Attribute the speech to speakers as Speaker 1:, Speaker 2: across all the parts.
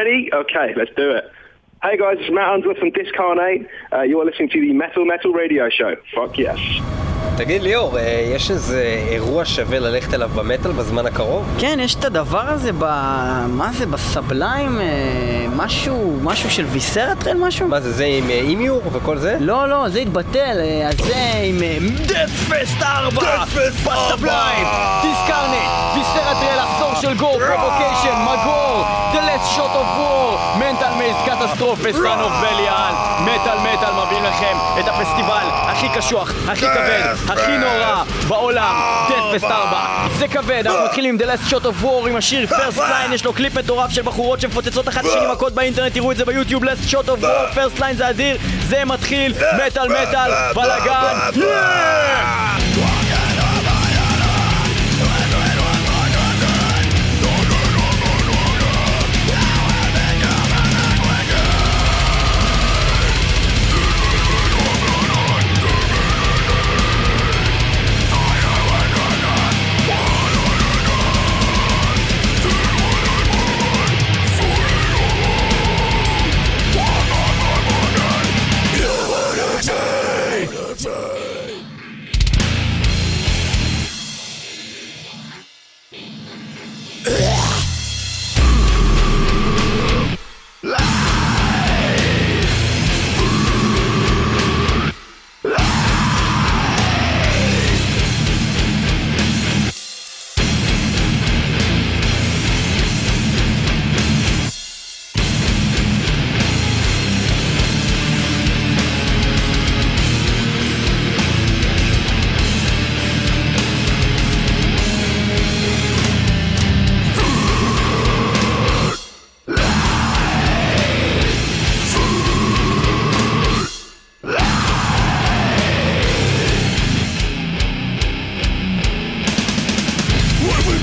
Speaker 1: ready? Okay, let's do it. Hey guys, it's Matt Unsworth from Discarnate. Uh, you are listening to the Metal Metal Radio Show. Fuck yes.
Speaker 2: תגיד ליאור, אה, יש איזה אירוע שווה ללכת אליו במטאל בזמן הקרוב?
Speaker 3: כן, יש את הדבר הזה ב... מה זה? בסבליים? אה, משהו, משהו של ויסרטרל משהו?
Speaker 2: מה זה, זה עם אה, אימיור וכל זה?
Speaker 3: לא, לא, זה התבטל. אז זה עם דאטפסט 4! בסבליים! דיסקרנט! ויסרטרל, עשור של גור, פרובוקיישן, מגור! Shot of War! מנטל מייז, קטסטרופה, סאן אוף בליאל! מטאל מטאל מביאים לכם את הפסטיבל הכי קשוח, הכי כבד, הכי נורא בעולם, דאטפסט 4. זה כבד, אנחנו מתחילים עם The Last Shot of War עם השיר פרסט ליין, יש לו קליפ מטורף של בחורות שמפוצצות אחת לשני מכות באינטרנט, תראו את זה ביוטיוב, Last Shot of War, פרסט ליין זה אדיר, זה מתחיל, מטאל מטאל, בלאגן,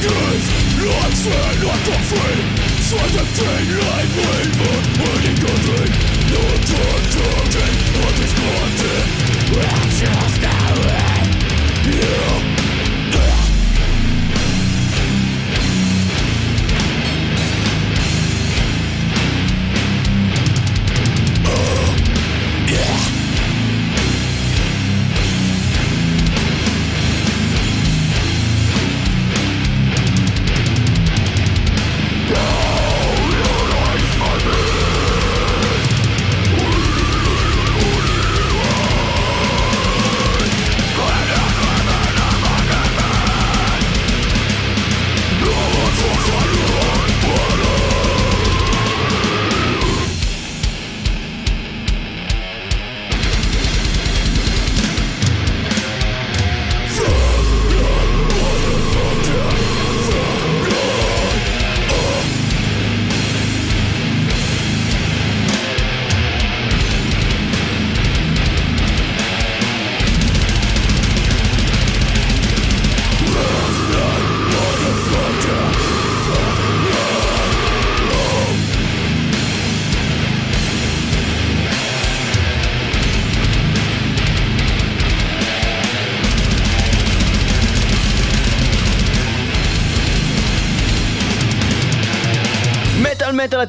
Speaker 3: guns Like
Speaker 4: sweat, like a free Sweat the pain, life waver Winning country No time talking, life is We're just a way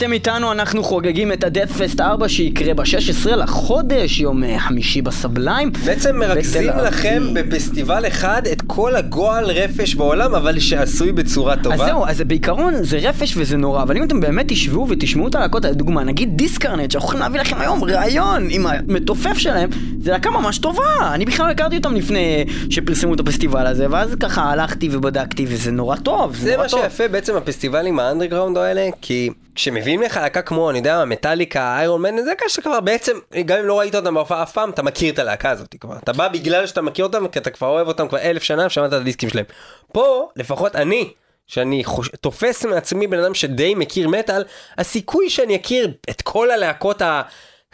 Speaker 3: אתם איתנו, אנחנו חוגגים את הדאטפסט 4 שיקרה ב-16 לחודש, יום אה, חמישי בסבליים.
Speaker 2: בעצם מרכזים
Speaker 3: בתל
Speaker 2: לכם. בפסטיבל אחד את כל הגועל רפש בעולם, אבל שעשוי בצורה טובה.
Speaker 3: אז זהו, אז בעיקרון זה רפש וזה נורא, אבל אם אתם באמת תשבו ותשמעו את הלהקות, לדוגמה, נגיד דיסקרנט, שאנחנו יכולים להביא לכם היום ראיון עם המתופף שלהם, זה להקה ממש טובה. אני בכלל הכרתי אותם לפני שפרסמו את הפסטיבל הזה, ואז ככה הלכתי ובדקתי, וזה נורא טוב, זה
Speaker 2: זה
Speaker 3: נורא
Speaker 2: מה
Speaker 3: טוב.
Speaker 2: שיפה בעצם בפסטיבלים האנדרגראונד האלה, כי כשמביאים לך להקה כמו, אני יודע, מה, מטאליקה, איירון מן, זה להקה שכבר בעצם, גם אם לא ראית אותם בהופעה אף פעם, אתה מכיר את הלהקה הזאת כבר. אתה בא בגלל שאתה מכיר אותם, כי אתה כבר אוהב אותם כבר אלף שנה, ושמעת את הדיסקים שלהם. פה, לפחות אני, שאני חוש... תופס מעצמי בן אדם שדי מכיר מטאל, הסיכוי שאני אכיר את כל הלהקות ה...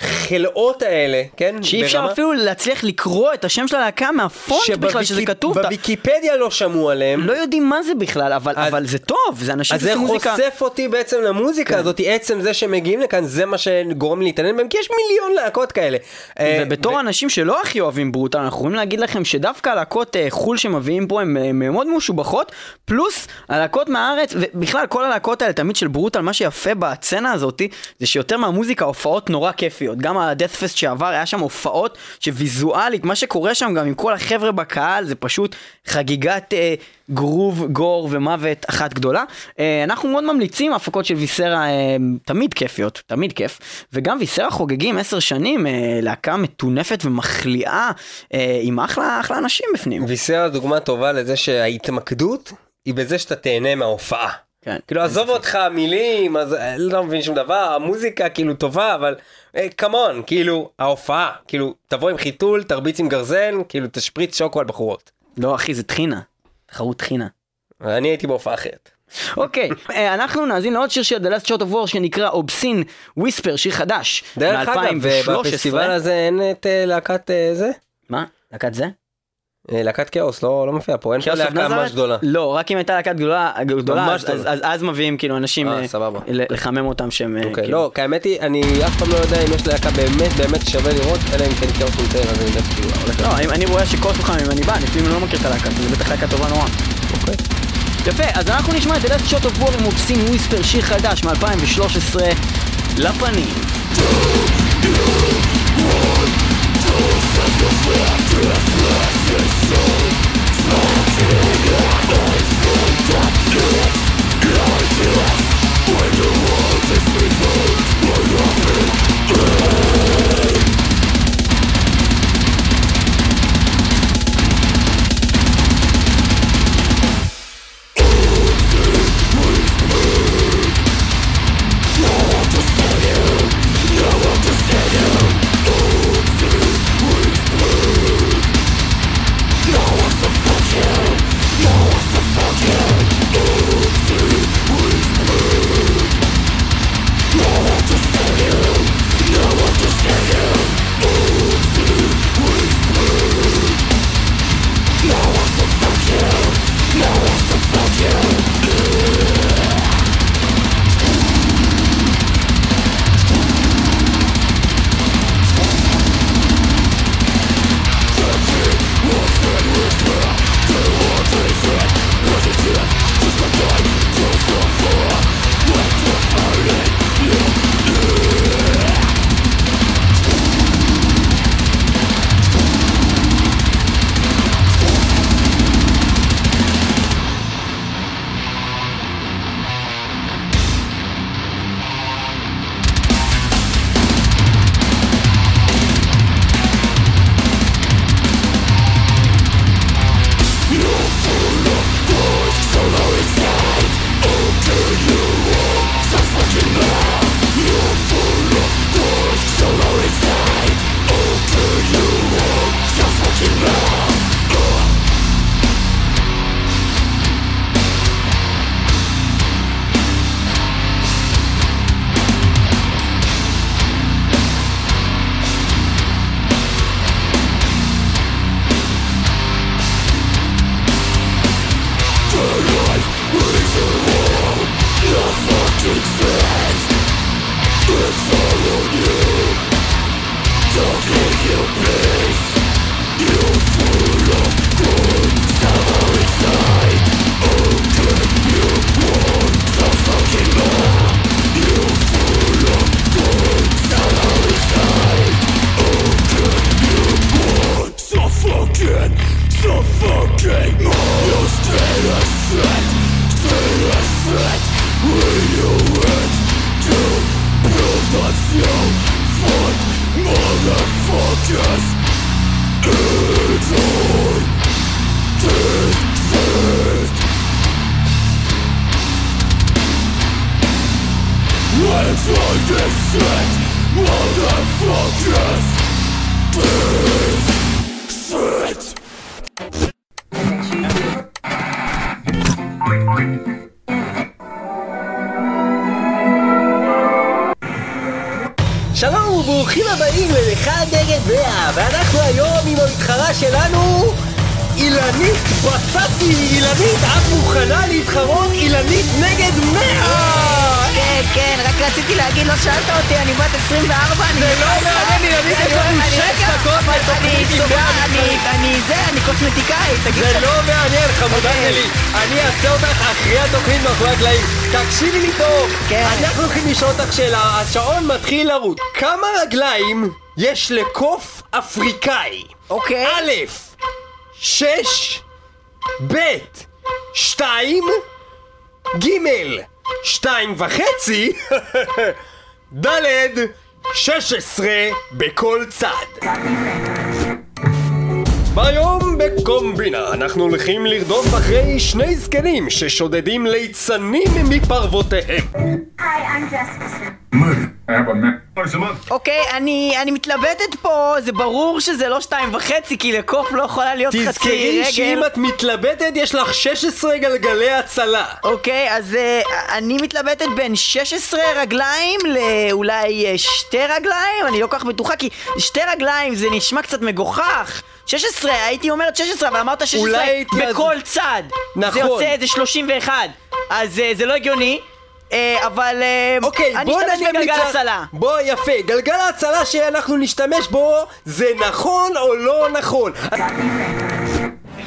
Speaker 2: החלאות האלה, כן?
Speaker 4: שאי אפשר
Speaker 2: ברמה-
Speaker 4: אפילו להצליח לקרוא את השם של הלהקה מהפונט בכלל שזה כתוב. אתה
Speaker 2: בוויקיפדיה לא שמעו עליהם.
Speaker 4: לא יודעים מה זה בכלל, אבל
Speaker 2: אז-
Speaker 4: אבל זה טוב, זה אנשים
Speaker 2: אז זה
Speaker 4: שעושים מוזיקה.
Speaker 2: חושף אותי בעצם למוזיקה
Speaker 4: כן.
Speaker 2: הזאת, עצם זה שהם מגיעים לכאן, זה מה שגורם להתעניין בהם, כי יש מיליון להקות כאלה. אה,
Speaker 4: ובתור
Speaker 2: ו-
Speaker 4: אנשים שלא הכי אוהבים ברוטל, אנחנו יכולים להגיד לכם שדווקא הלהקות אה, חו"ל שמביאים פה הן אה, מאוד משובחות, פלוס הלהקות מהארץ, ובכלל כל הלהקות האלה תמיד של ברוטל, מה שיפה בסצנה הזאת, זה שיותר מהמוזיקה הופעות נורא כיפיות. גם הדאט פסט שעבר היה שם הופעות שוויזואלית, מה שקורה שם גם עם כל החבר'ה בקהל, זה פשוט חגיגת אה, גרוב, גור ומוות אחת גדולה. אה, אנחנו מאוד ממליצים, ההפקות של ויסרה אה, תמיד כיפיות, תמיד כיף. וגם ויסרה חוגגים עשר שנים, אה, להקה מטונפת ומחליאה, אה, עם אחלה, אחלה אנשים בפנים.
Speaker 2: ויסרה דוגמה טובה לזה שההתמקדות היא בזה שאתה תהנה מההופעה.
Speaker 4: כן.
Speaker 2: כאילו עזוב אותך המילים, אז אה, לא מבין שום דבר, המוזיקה כאילו טובה, אבל כמון, כאילו ההופעה, כאילו תבוא עם חיתול, תרביץ עם גרזן, כאילו תשפריץ שוקו על בחורות.
Speaker 4: לא אחי, זה טחינה. תחרות טחינה.
Speaker 2: אני הייתי בהופעה אחרת.
Speaker 4: אוקיי, אה, אנחנו נאזין לעוד שיר של The Last Shot of War שנקרא Obscene Whisper, שיר חדש.
Speaker 2: דרך אגב,
Speaker 4: מ-2013.
Speaker 2: בפסטיבל הזה אין את אה, להקת אה, זה?
Speaker 4: מה? להקת זה?
Speaker 2: אה, להקת כאוס, לא לא מופיע פה, אין פה
Speaker 4: אוף
Speaker 2: להקה? ממש גדולה.
Speaker 4: לא, רק אם הייתה להקת גדולה, גדולה אז- אז-
Speaker 2: גדולה.
Speaker 4: אז אז מביאים כאילו אנשים
Speaker 2: אה,
Speaker 4: אה, לחמם אותם שהם...
Speaker 2: אוקיי,
Speaker 4: כאילו-
Speaker 2: לא, האמת היא, אני אף פעם לא יודע אם יש להקה באמת באמת שווה לראות, אלא אם כן כאוס נמצאים, אז אני יודע שכאילו
Speaker 4: לא, אני- רואה פעם אם אני בא, אני אפילו לא מכיר את הלהקה, זה בטח להקה טובה נורא.
Speaker 2: אוקיי.
Speaker 4: יפה, אז אנחנו נשמע את Last Shot of War עם אובסין וויספר, שיר חדש מ-2013, לפנים.
Speaker 2: Yes, so, so, so, so, so, so, so, רגליים יש לקוף אפריקאי?
Speaker 3: אוקיי.
Speaker 2: א', שש, ב', שתיים, ג', שתיים וחצי, ד', שש עשרה בכל צד. והיום בקומבינה אנחנו הולכים לרדוף אחרי שני זקנים ששודדים ליצנים מפרוותיהם.
Speaker 5: Hi, I'm Jessica.
Speaker 3: אוקיי, אני, אני מתלבטת פה, זה ברור שזה לא שתיים וחצי, כי לקוף לא יכולה להיות חצי
Speaker 2: תזכרי שאם
Speaker 3: רגל.
Speaker 2: את מתלבטת יש לך 16 גלגלי הצלה.
Speaker 3: אוקיי, אז אה, אני מתלבטת בין 16 רגליים לאולי אה, שתי רגליים, אני לא כל כך בטוחה, כי שתי רגליים זה נשמע קצת מגוחך. 16, הייתי אומרת 16, אבל אמרת 16
Speaker 2: אולי הייתי אז-
Speaker 3: בכל צד.
Speaker 2: נכון.
Speaker 3: זה יוצא איזה 31. אז אה, זה לא הגיוני, אבל אה,
Speaker 2: אוקיי,
Speaker 3: אני
Speaker 2: בוא
Speaker 3: אשתמש
Speaker 2: נניח
Speaker 3: בגלגל הצלה.
Speaker 2: בוא, יפה. גלגל ההצלה שאנחנו נשתמש בו, זה נכון או לא נכון?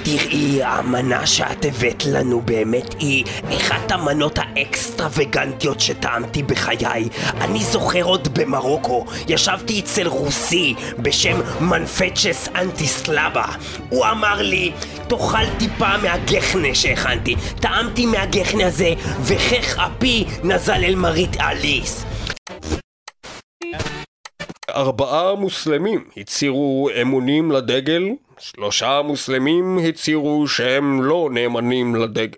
Speaker 2: תראי, המנה שאת הבאת לנו באמת היא אחת המנות האקסטרווגנטיות שטעמתי בחיי. אני זוכר עוד במרוקו, ישבתי אצל רוסי בשם מנפצ'ס אנטיסלבה. הוא אמר לי, תאכל טיפה מהגחנה שהכנתי. טעמתי מהגחנה הזה, וכך אפי נזל אל מרית אליס. ארבעה מוסלמים הצהירו אמונים לדגל, שלושה מוסלמים הצהירו שהם לא נאמנים לדגל.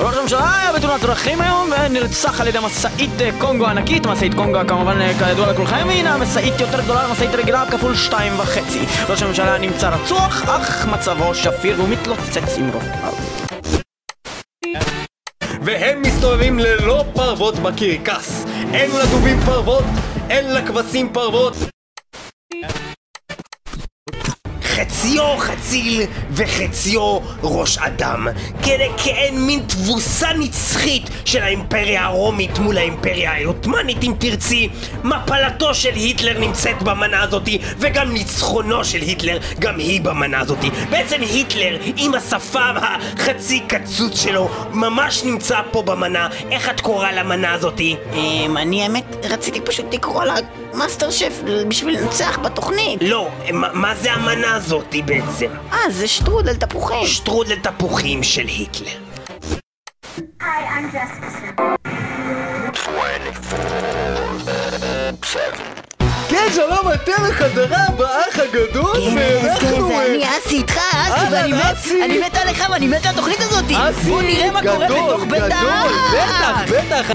Speaker 3: ראש הממשלה היה בתאונת דרכים היום ונרצח על ידי משאית אה, קונגו ענקית, משאית קונגו כמובן אה, כידוע לכולכם, והנה המשאית יותר גדולה ממשאית רגילה כפול שתיים וחצי. ראש הממשלה נמצא רצוח, אך מצבו שפיר והוא מתלוצץ עם רופאיו.
Speaker 2: והם מסתובבים ללא פרוות בקרקס. אין לדובים פרוות, אין לכבשים פרוות. חציו חציל וחציו ראש אדם. כאין מין תבוסה נצחית של האימפריה הרומית מול האימפריה העות'מאנית אם תרצי. מפלתו של היטלר נמצאת במנה הזאתי וגם ניצחונו של היטלר גם היא במנה הזאתי. בעצם היטלר עם השפם החצי קצוץ שלו ממש נמצא פה במנה. איך את קוראה למנה הזאתי?
Speaker 3: אמ, אני האמת רציתי פשוט לקרוא לה מאסטר שף בשביל לנצח בתוכנית.
Speaker 2: לא, מה, מה זה המנה הזאתי בעצם?
Speaker 3: אה, זה שטרודל תפוחים.
Speaker 2: שטרודל תפוחים של היטלר
Speaker 5: Jessica.
Speaker 2: כן, שלום, אתם בחזרה באח הגדול, ואנחנו... אה,
Speaker 3: אסי איתך,
Speaker 2: אהלן,
Speaker 3: ואני מת-
Speaker 2: אסי.
Speaker 3: אני מת עליך ואני מת על התוכנית הזאת.
Speaker 2: אסי, גדול, גדול. בטח, בטח.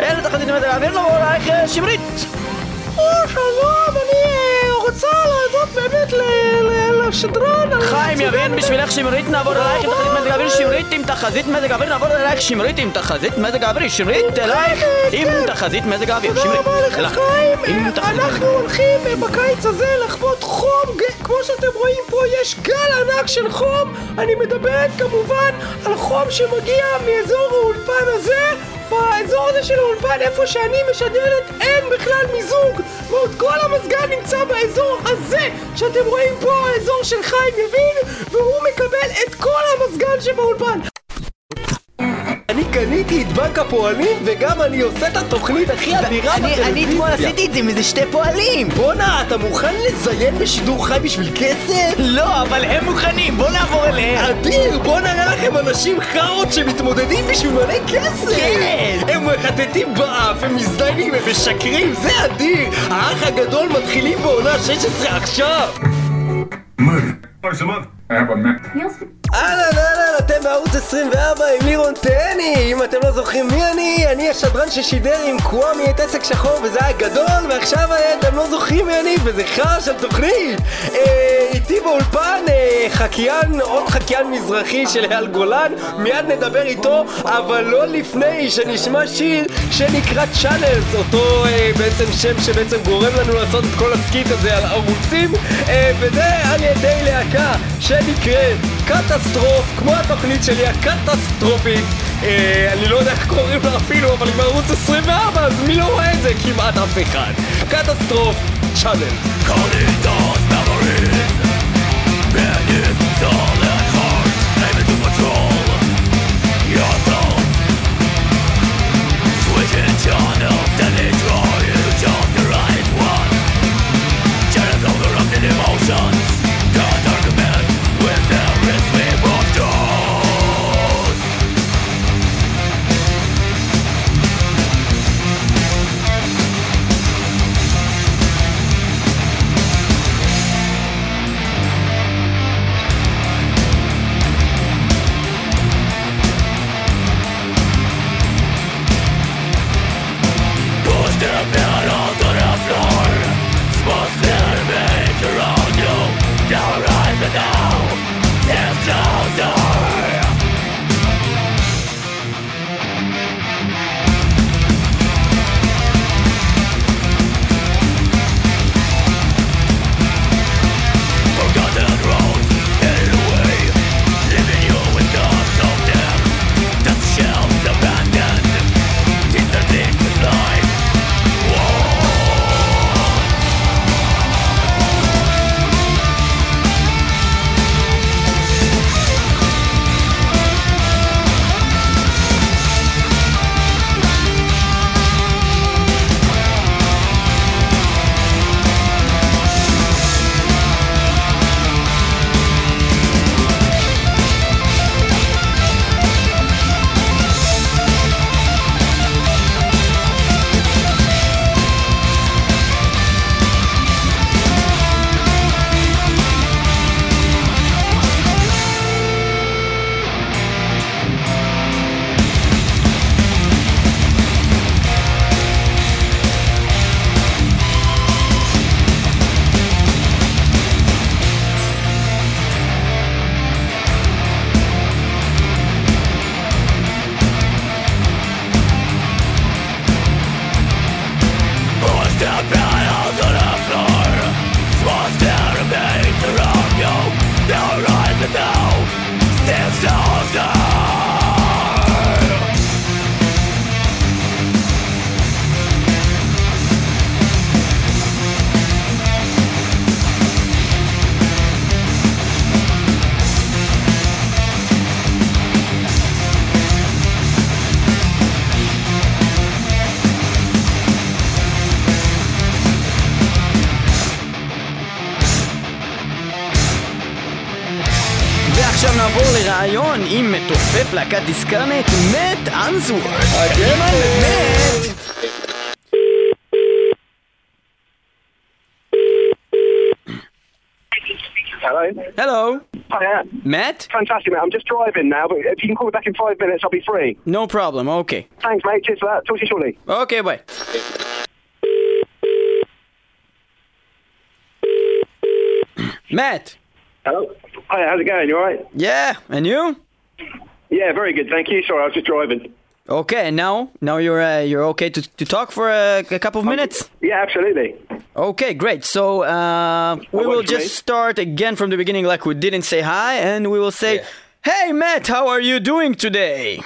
Speaker 3: אין תחזית מזג האוויר לבוא אלייך אה, שמרית. או, שלום, אני אה, רוצה להודות באמת לשדרן. חיים יבין, בשבילך שמרית נעבור אלייך עם תחזית מזג האוויר שמרית עם תחזית מזג האוויר נעבור אלייך שמרית עם תחזית מזג האוויר שמרית אלייך עם תחזית מזג האוויר שמרית. אלייך. עם תחזית מזג האוויר.
Speaker 2: הולכים אה, בקיץ הזה לחוות חום, כמו שאתם רואים פה יש גל ענק של חום, אני מדברת כמובן על חום שמגיע מאזור האולפן הזה, באזור הזה של האולפן איפה שאני משדרת אין בכלל מיזוג, ועוד כל המזגן נמצא באזור הזה שאתם רואים פה, האזור של חיים יבין, והוא מקבל את כל המזגן שבאולפן. אני קניתי את בנק הפועלים וגם אני עושה את התוכנית הכי אדירה בטלוויזיה.
Speaker 3: אני אתמול עשיתי את זה עם איזה שתי פועלים.
Speaker 2: בואנה, אתה מוכן לזיין בשידור חי בשביל כסף?
Speaker 3: לא, אבל הם מוכנים, בוא נעבור אליהם.
Speaker 2: אדיר, בוא נראה לכם אנשים חארות שמתמודדים בשביל מלא כסף!
Speaker 3: כן.
Speaker 2: הם מחטטים באף, הם מזדיינים, הם משקרים, זה אדיר! האח הגדול מתחילים בעונה 16 עכשיו!
Speaker 6: Murder. Twice a month.
Speaker 5: You'll speak.
Speaker 2: אהלן אהלן, אתם בערוץ 24 עם לירון טני. אם אתם לא זוכרים מי אני, אני השדרן ששידר עם קוואמי את עסק שחור וזה היה גדול ועכשיו אה, אתם לא זוכרים מי אני וזה חרא של תוכנית. אה, איתי באולפן אה, חקיין, עוד חקיין מזרחי של אייל גולן מיד נדבר איתו אבל לא לפני שנשמע שיר שנקרא Channels אותו אה, בעצם שם שבעצם גורם לנו לעשות את כל ה skit הזה על ערוצים אה, וזה על ידי להקה שנקראת קטסטרוף, כמו התוכנית שלי הקטסטרופית אה, אני לא יודע איך קוראים לה אפילו, אבל היא בערוץ 24 אז מי לא רואה את זה? כמעט אף אחד. קטסטרוף, צ'אנל.
Speaker 3: ועכשיו מתופף להקת דיסקרנט, מאט אנסוורד. מאט!
Speaker 1: Hello.
Speaker 3: Hello,
Speaker 1: Hi,
Speaker 3: Matt?
Speaker 1: fantastic, mate. I'm just driving now, but if you can call me back in five minutes, I'll be free.
Speaker 3: No problem, okay.
Speaker 1: Thanks, mate. Cheers for that. Talk to you shortly.
Speaker 3: Okay, bye. Matt?
Speaker 1: Hello. Hi, how's it going? You alright?
Speaker 3: Yeah, and you?
Speaker 1: Yeah, very good, thank you. Sorry, I was just driving.
Speaker 3: Okay, now? Now you're uh, you're okay to, to talk for a, a couple of minutes?
Speaker 1: Yeah, absolutely.
Speaker 3: Okay, great. So uh, we will
Speaker 1: works for me.
Speaker 3: just start again from the beginning, like we didn't say hi, and we will say, "Hey, Matt, how are you doing today?"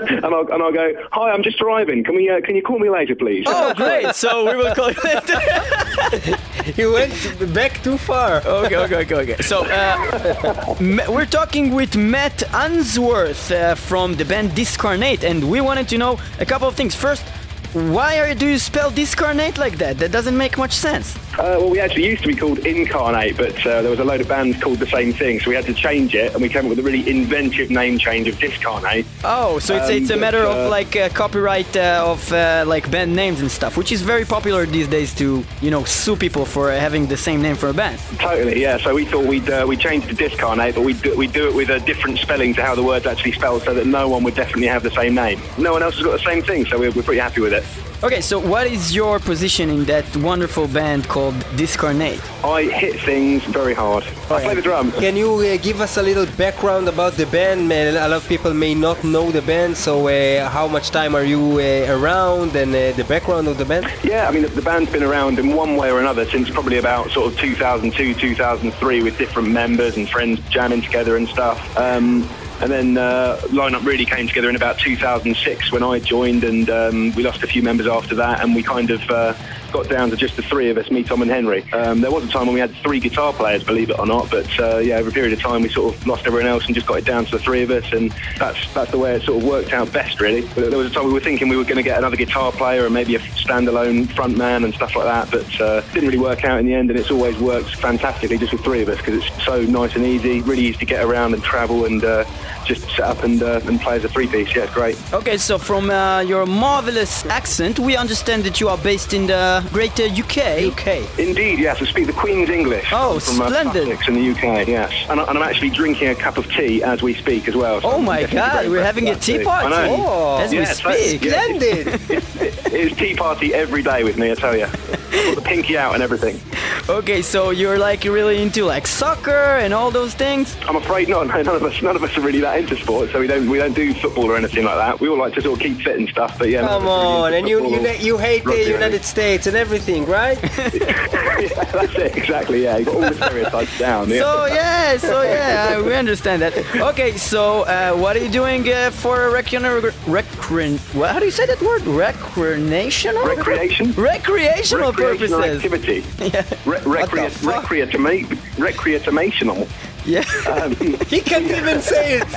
Speaker 1: and I'll and I'll go. Hi, I'm just driving. Can we? Uh, can you call me later, please?
Speaker 3: Oh, great! So we will call you later.
Speaker 2: he went back too far
Speaker 3: okay, okay, okay, okay. So uh, we're talking with Matt Unsworth uh, from the band Discarnate, and we wanted to know a couple of things. First, why are do you spell discarnate like that? That doesn't make much sense.
Speaker 1: Uh, well, we actually used to be called Incarnate, but uh, there was a load of bands called the same thing, so we had to change it, and we came up with a really inventive name change of Discarnate.
Speaker 3: Oh, so it's,
Speaker 1: Um,
Speaker 3: it's a matter
Speaker 1: uh,
Speaker 3: of like uh, copyright uh, of uh, like band names and stuff, which is very popular these days to you know sue people for having the same name for a band.
Speaker 1: Totally, yeah. So we thought we'd uh, we changed to Discarnate, but we'd do, we'd do it with a different spelling to how the word's actually spelled, so that no one would definitely have the same name. No one else has got the same thing, so we're, we're pretty happy with it.
Speaker 3: Okay, so what is your position in that wonderful band called Discarnate?
Speaker 1: I hit things very hard. I play the drums.
Speaker 2: Can you uh, give us a little background about the band? Man, a lot of people may not know the band, so uh, how much time are you uh, around and uh, the background of the band?
Speaker 1: Yeah, I mean, the, the band's been around in one way or another since probably about sort of 2002, 2003 with different members and friends jamming together and stuff. Um, and then uh, lineup really came together in about 2006 when I joined, and um, we lost a few members after that, and we kind of uh, got down to just the three of us, me, Tom, and Henry. Um, there was a time when we had three guitar players, believe it or not, but uh, yeah, over a period of time we sort of lost everyone else and just got it down to the three of us, and that's that's the way it sort of worked out best, really. There was a time we were thinking we were going to get another guitar player and maybe a standalone front man and stuff like that, but uh, didn't really work out in the end, and it's always worked fantastically just with three of us because it's so nice and easy, really easy to get around and travel and uh, just set up and uh, and play as a three piece. Yeah, great.
Speaker 3: Okay, so from uh, your marvelous accent, we understand that you are based in the greater UK.
Speaker 2: UK.
Speaker 1: Indeed, yes. I speak the Queen's English.
Speaker 3: Oh,
Speaker 1: from, uh,
Speaker 3: splendid.
Speaker 1: Sussex in the UK, yes. And, I- and I'm actually drinking a cup of tea as we speak as well. so
Speaker 3: Oh
Speaker 1: I'm
Speaker 3: my God, we're having a
Speaker 1: with that
Speaker 3: tea
Speaker 1: too.
Speaker 3: party
Speaker 1: I know.
Speaker 2: Oh,
Speaker 3: as we
Speaker 1: yeah, so-
Speaker 3: speak.
Speaker 1: yeah.
Speaker 2: Splendid!
Speaker 1: It's tea party every day with me, I tell you. Got the pinky out and everything.
Speaker 3: Okay, so you're like really into like soccer and all those things.
Speaker 1: I'm afraid not. No, none of us, none of us are really that into sports, so we don't, we don't do football or anything like that. We all like to sort of keep fit and stuff, but yeah.
Speaker 2: Come
Speaker 1: of
Speaker 2: on,
Speaker 1: really
Speaker 2: and you you, you hate the United States and everything, right?
Speaker 1: yeah, that's it, exactly. Yeah, you got all the stereotypes down. Yeah.
Speaker 3: So yeah, so yeah, we understand that. Okay, so uh, what are you doing uh, for recreational, recre- what, how do you say that word? Recreational?
Speaker 1: Recreation?
Speaker 3: Recreational
Speaker 1: recreational
Speaker 3: purposes.
Speaker 1: activity.
Speaker 3: Yeah.
Speaker 1: Re- recrea-
Speaker 2: the
Speaker 1: recreational.
Speaker 3: Yeah.
Speaker 1: Um,
Speaker 2: he can't even say it,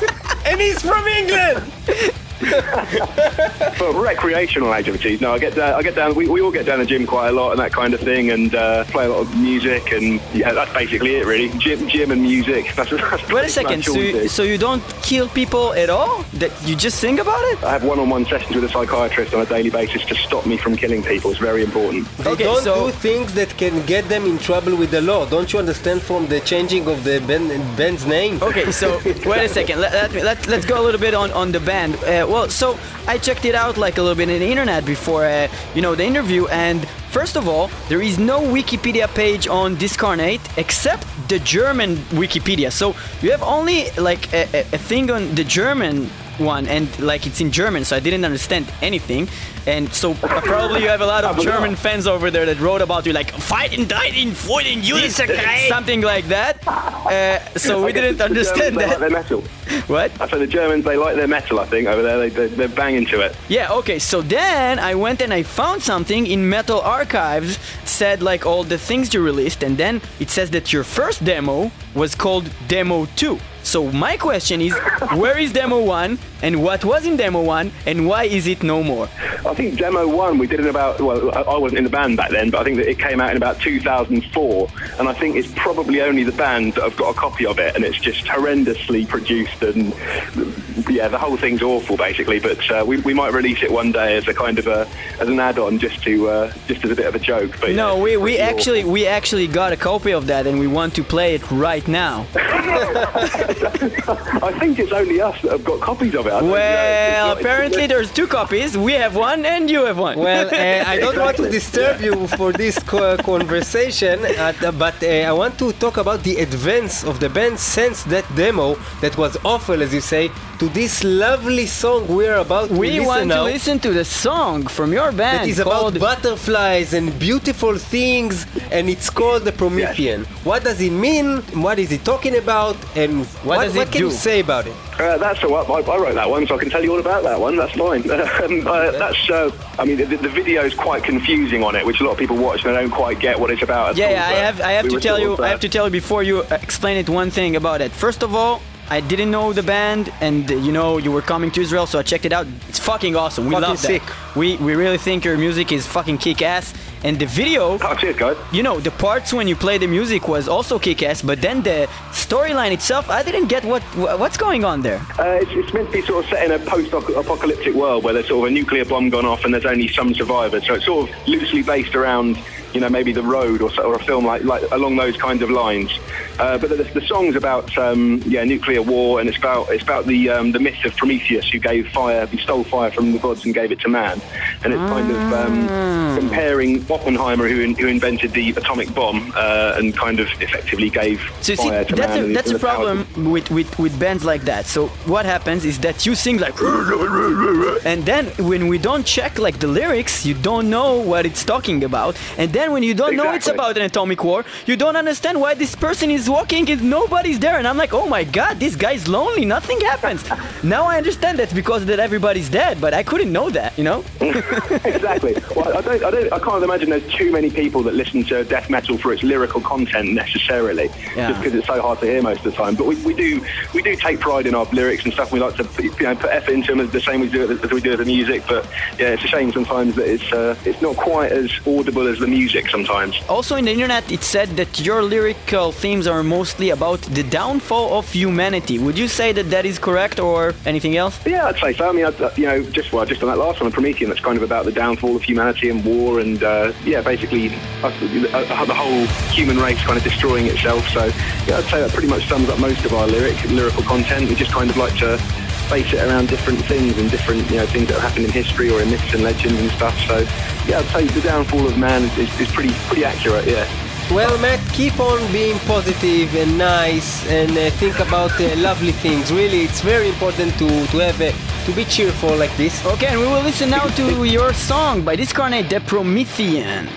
Speaker 2: and he's from England.
Speaker 1: for recreational activities, no, I get down. I get down. We, we all get down the gym quite a lot and that kind of thing, and uh, play a lot of music, and yeah, that's basically it, really. Gym, gym and music. That's, that's
Speaker 3: Wait a second. So you,
Speaker 1: do.
Speaker 3: so you don't kill people at all? That you just sing about it?
Speaker 1: I have one-on-one sessions with a psychiatrist on a daily basis to stop me from killing people. It's very important.
Speaker 2: They
Speaker 3: Okay,
Speaker 2: don't
Speaker 3: so-
Speaker 2: do things that can get them in trouble with the law. Don't you understand from the changing of the band, band's name?
Speaker 3: Okay, so wait a second. Let, let, let, let's go a little bit on, on the band. Uh, well, so I checked it out like a little bit in the internet before, uh, you know, the interview. And first of all, there is no Wikipedia page on Discarnate except the German Wikipedia. So you have only like a, a, a thing on the German one, and like it's in German, so I didn't understand anything. And so probably you have a lot of German fans over there that wrote about you, like fighting, dying, fighting, you something like that. Uh, so we didn't
Speaker 1: the
Speaker 3: understand
Speaker 1: Germans, They like
Speaker 3: that.
Speaker 1: their metal.
Speaker 3: What?
Speaker 1: I say the Germans, they like their metal. I think over there, they, they, they're banging to it.
Speaker 3: Yeah, okay, so then I went and I found something in Metal Archives, said like all the things you released, and then it says that your first demo was called Demo 2. So my question is, where is Demo 1, and what was in Demo 1, and why is it no more?
Speaker 1: I think demo one we did in about well I- I wasn't in the band back then but I think that it came out in about 2004 and I think it's probably only the band that have got a copy of it and it's just horrendously produced and yeah the whole thing's awful basically but uh, we, we might release it one day as a kind of a as an add-on just to uh, just as a bit of a joke but
Speaker 3: No,
Speaker 1: it's
Speaker 3: we, we actually
Speaker 1: awful.
Speaker 3: we actually got a copy of that, and we want to play it right now.
Speaker 1: I think it's only us that have got copies of it I don't know. It's
Speaker 3: Well,
Speaker 1: not-
Speaker 3: apparently there's two copies. We have one, and you have one.
Speaker 2: Well, uh, I don't want to
Speaker 1: Exactly.
Speaker 2: disturb you for this co- conversation, uh, but uh, I want to talk about the advance of the band since that demo that was awful, as you say, to this lovely song we're about to
Speaker 3: we
Speaker 2: listen
Speaker 3: want
Speaker 2: now.
Speaker 3: to listen to the song from your band
Speaker 2: That is about butterflies and beautiful things, and it's called the Promethean. What does it mean? What is it talking about? And what,
Speaker 3: does
Speaker 2: what
Speaker 3: it
Speaker 2: can
Speaker 3: do?
Speaker 2: you say about it?
Speaker 1: Uh, that's all right. I, I wrote that one, so I can tell you all about that one. That's fine. um, uh, that's. Uh, I mean, the, the video is quite confusing on it, which a lot of people watch and they don't quite get what it's about.
Speaker 3: Yeah,
Speaker 1: all,
Speaker 3: yeah, I have I have to tell you
Speaker 1: of,
Speaker 3: I
Speaker 1: uh,
Speaker 3: have to tell you before you explain it one thing about it. First of all, I didn't know the band, and you know you were coming to Israel, so I checked it out. It's fucking awesome. We
Speaker 2: Fucking
Speaker 3: love that.
Speaker 2: sick.
Speaker 3: We we really think your music is fucking kick ass, and the video.
Speaker 1: Oh, cheers, guys.
Speaker 3: You know, the parts when you play the music was also kick-ass, but then the storyline itself, I didn't get what what's going on there.
Speaker 1: Uh, it's, it's meant to be sort of set in a post-apocalyptic world where there's sort of a nuclear bomb gone off and there's only some survivors. So it's sort of loosely based around, you know, maybe The Road or, or a film like, like along those kinds of lines. Uh, but the, the song's about um, yeah nuclear war and it's about it's about the um, the myth of Prometheus who gave fire, who stole fire from the gods and gave it to man. And it's kind of um, comparing Oppenheimer who, in, who invented the atomic bomb uh, and kind of effectively gave
Speaker 3: So you see, that's
Speaker 1: man.
Speaker 3: a, that's a problem with, with, with bands like that. So what happens is that you sing like, and then when we don't check like the lyrics, you don't know what it's talking about. And then when you don't know it's about an atomic war, you don't understand why this person is walking and nobody's there. And I'm like, oh my god, this guy's lonely. Nothing happens. now I understand that's because that everybody's dead, but I couldn't know that, you know?
Speaker 1: exactly. Well, I don't, I don't, I can't imagine there's too many people that listen to death metal for its lyrical content necessarily,
Speaker 3: Yeah.
Speaker 1: just because it's so hard to hear most of the time. But we, we do, we do take pride in our lyrics and stuff. We like to, put- you know, put effort into them the same as, do it, as we do with the music. But yeah, it's a shame sometimes that it's, uh, it's not quite as audible as the music sometimes.
Speaker 3: Also, in the internet, it said that your lyrical themes are mostly about the downfall of humanity. Would you say that that is correct or anything else?
Speaker 1: Yeah, I'd say so. I mean, I, you know, just well, just on that last one, Promethean, that's kind of about the downfall of humanity and war, and uh, yeah, basically us, uh, the whole human race kind of destroying itself. So yeah, I'd say that pretty much sums up most of our lyric lyrical content. We just kind of like to base it around different things and different you know things that have happened in history or in myths and legends and stuff. So yeah, I'd say the downfall of man is, is pretty pretty accurate. Yeah.
Speaker 2: Well, Matt, keep on being positive and nice and uh, think about uh, lovely things. Really, it's very important to, to have a, to be cheerful like this.
Speaker 3: Okay, and we will listen now to your song by Discarnate, The Promethean.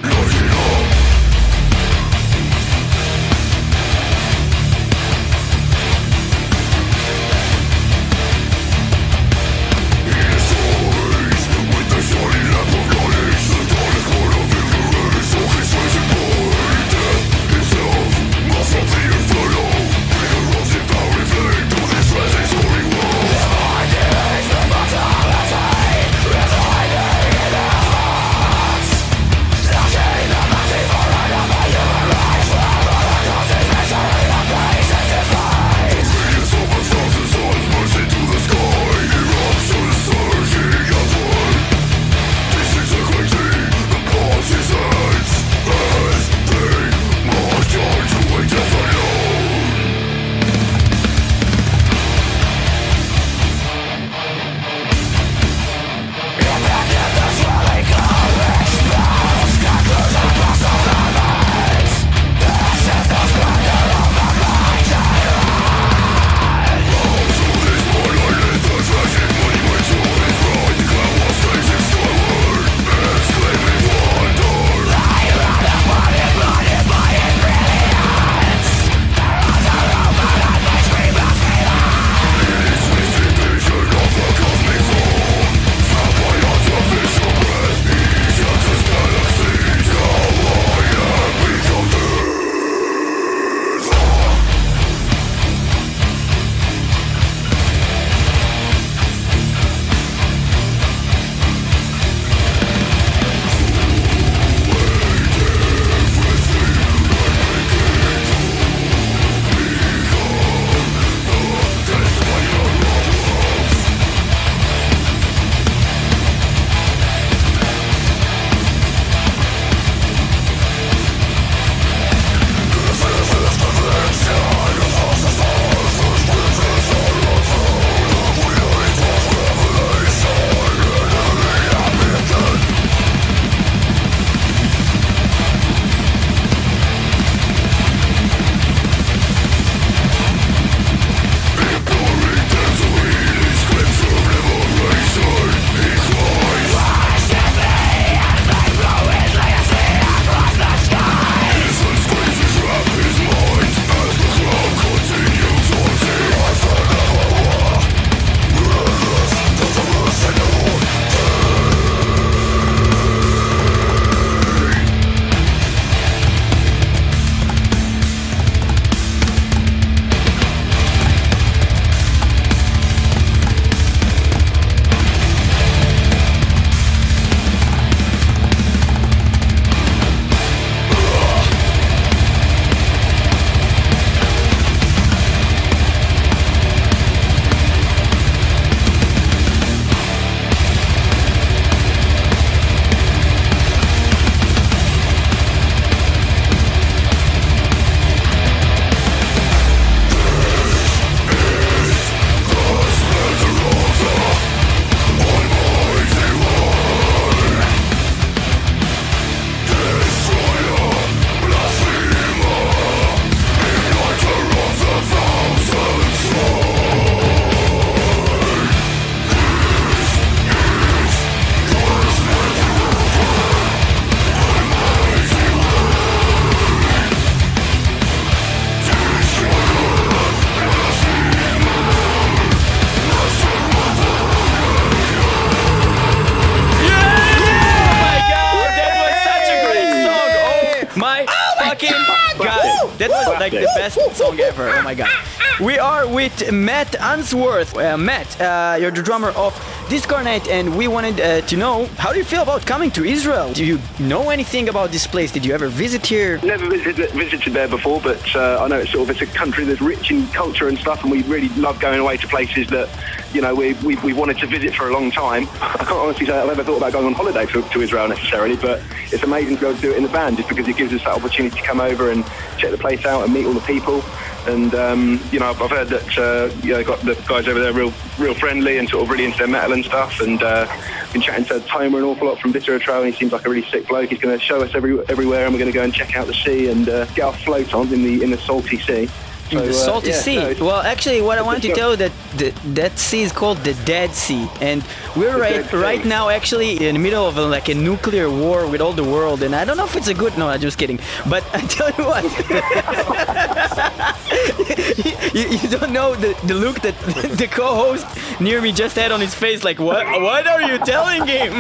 Speaker 3: Matt Answorth. Uh, Matt, uh, you're the drummer of Discarnate, and we wanted uh, to know how do you feel about coming to Israel? Do you know anything about this place? Did you ever visit here?
Speaker 1: Never visited, visited there before, but uh, I know it's sort of it's a country that's rich in culture and stuff, and we really love going away to places that you know we we, we wanted to visit for a long time. I can't honestly say I've ever thought about going on holiday to, to Israel necessarily, but it's amazing to be able to do it in the band just because it gives us that opportunity to come over and check the place out and meet all the people. And um, you know, I've heard that uh, you know, got the guys over there real, real friendly and sort of really into their metal and stuff. And uh, been chatting to Tomer an awful lot from Viscera Trail, and he seems like a really sick bloke. He's going to show us every, everywhere, and we're going to go and check out the sea and uh, get our float on in the in the salty sea.
Speaker 3: In
Speaker 1: So,
Speaker 3: the
Speaker 1: uh,
Speaker 3: salty
Speaker 1: yeah,
Speaker 3: sea.
Speaker 1: no,
Speaker 3: well, actually, what I want to tell you that the, that sea is called the Dead Sea, and we're right right now actually in the middle of a, like a nuclear war with all the world, and I don't know if it's a good. No, I'm just kidding. But I tell you what, you, you don't know the, the look that the co-host near me just had on his face. Like, what? What are you telling him?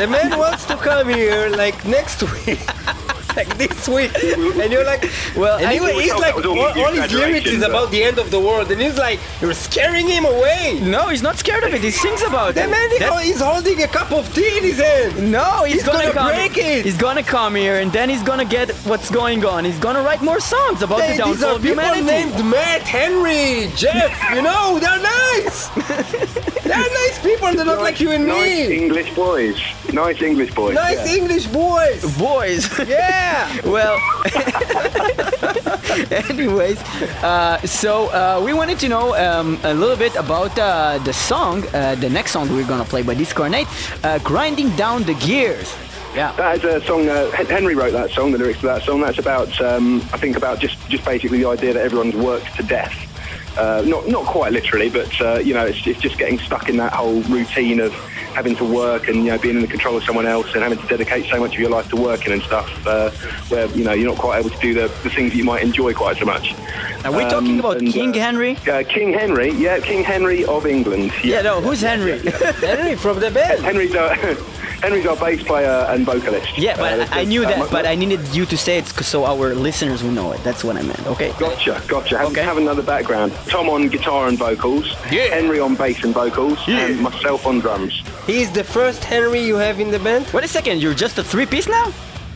Speaker 2: The man wants to come here like next week. like this week. And you're like,
Speaker 3: Well,
Speaker 2: and
Speaker 3: anyway,
Speaker 2: he's like, all,
Speaker 1: all
Speaker 2: all his lyrics is about the end of the world. And he's like, you're scaring him away.
Speaker 3: no, he's not scared of it. He sings about
Speaker 2: The
Speaker 3: it.
Speaker 2: man, he-
Speaker 3: That-
Speaker 2: he's holding a cup of tea in his hand.
Speaker 3: No, he's,
Speaker 2: He's gonna
Speaker 3: come.
Speaker 2: break it.
Speaker 3: He's gonna come here, and then he's gonna get what's going on. He's gonna write more songs about
Speaker 2: Hey,
Speaker 3: the
Speaker 2: these
Speaker 3: downfall
Speaker 2: are
Speaker 3: of
Speaker 2: people named Matt, Henry, Jeff. You know, they're nice. they're nice people. They're not like you and
Speaker 1: nice
Speaker 2: me.
Speaker 1: Nice English boys. Nice English boys.
Speaker 2: Nice
Speaker 1: yeah.
Speaker 2: English boys.
Speaker 3: Boys.
Speaker 2: Yeah.
Speaker 3: well, anyways, uh, so uh, we wanted to know um, a little bit about uh, the song, uh, the next song we're gonna play by Discarnate, uh, "Grinding Down the Gears." Yeah.
Speaker 1: That is a song. Uh, Henry wrote that song. The lyrics to that song. That's about, um, I think, about just just basically the idea that everyone's worked to death. Uh, not not quite literally, but uh, you know, it's, it's just getting stuck in that whole routine of having to work and you know being in the control of someone else and having to dedicate so much of your life to working and stuff. Uh, where you know you're not quite able to do the, the things that you might enjoy quite so much.
Speaker 3: Are we talking
Speaker 1: Um,
Speaker 3: about
Speaker 1: and,
Speaker 3: King
Speaker 1: uh,
Speaker 3: Henry?
Speaker 1: Uh, King Henry, yeah, King Henry of England.
Speaker 3: Yeah, no, who's Henry?
Speaker 2: Henry from the band.
Speaker 1: Henry's our, Henry's our bass player and vocalist.
Speaker 3: Yeah, but
Speaker 1: Uh,
Speaker 3: I I knew
Speaker 1: uh,
Speaker 3: that, but I needed you to say it so our listeners will know it. That's what I meant. Okay.
Speaker 1: Gotcha, gotcha. Have,
Speaker 3: Okay.
Speaker 1: have another background. Tom on guitar and vocals,
Speaker 3: Yeah.
Speaker 1: Henry on bass and vocals, Yeah. and myself on drums.
Speaker 2: He's the first Henry you have in the band.
Speaker 3: Wait a second, you're just a three piece now?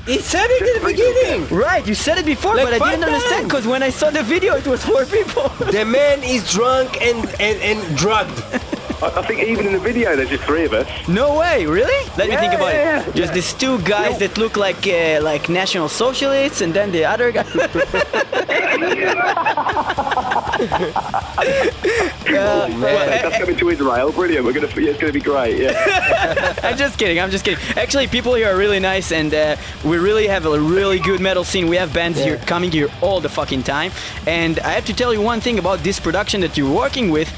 Speaker 2: He said it in the beginning.
Speaker 3: Right, you said it before,
Speaker 2: Like
Speaker 3: but I didn't understand because when I saw the video, it was four people.
Speaker 2: The man is drunk and and, and drugged.
Speaker 1: I, I think even in the video, there's just three of us.
Speaker 3: no way, really? Let me think about
Speaker 1: yeah,
Speaker 3: it.
Speaker 1: yeah,
Speaker 3: Just
Speaker 1: yeah.
Speaker 3: these two guys that look like uh, like national socialists, and then the other guy.
Speaker 2: Oh, man.
Speaker 1: That's coming to Israel. Brilliant. We're gonna. Yeah, it's gonna be great. Yeah.
Speaker 3: I'm just kidding. I'm just kidding. Actually, people here are really nice, and uh, we really have a really good metal scene. We have bands here coming here all the fucking time. And I have to tell you one thing about this production that you're working with.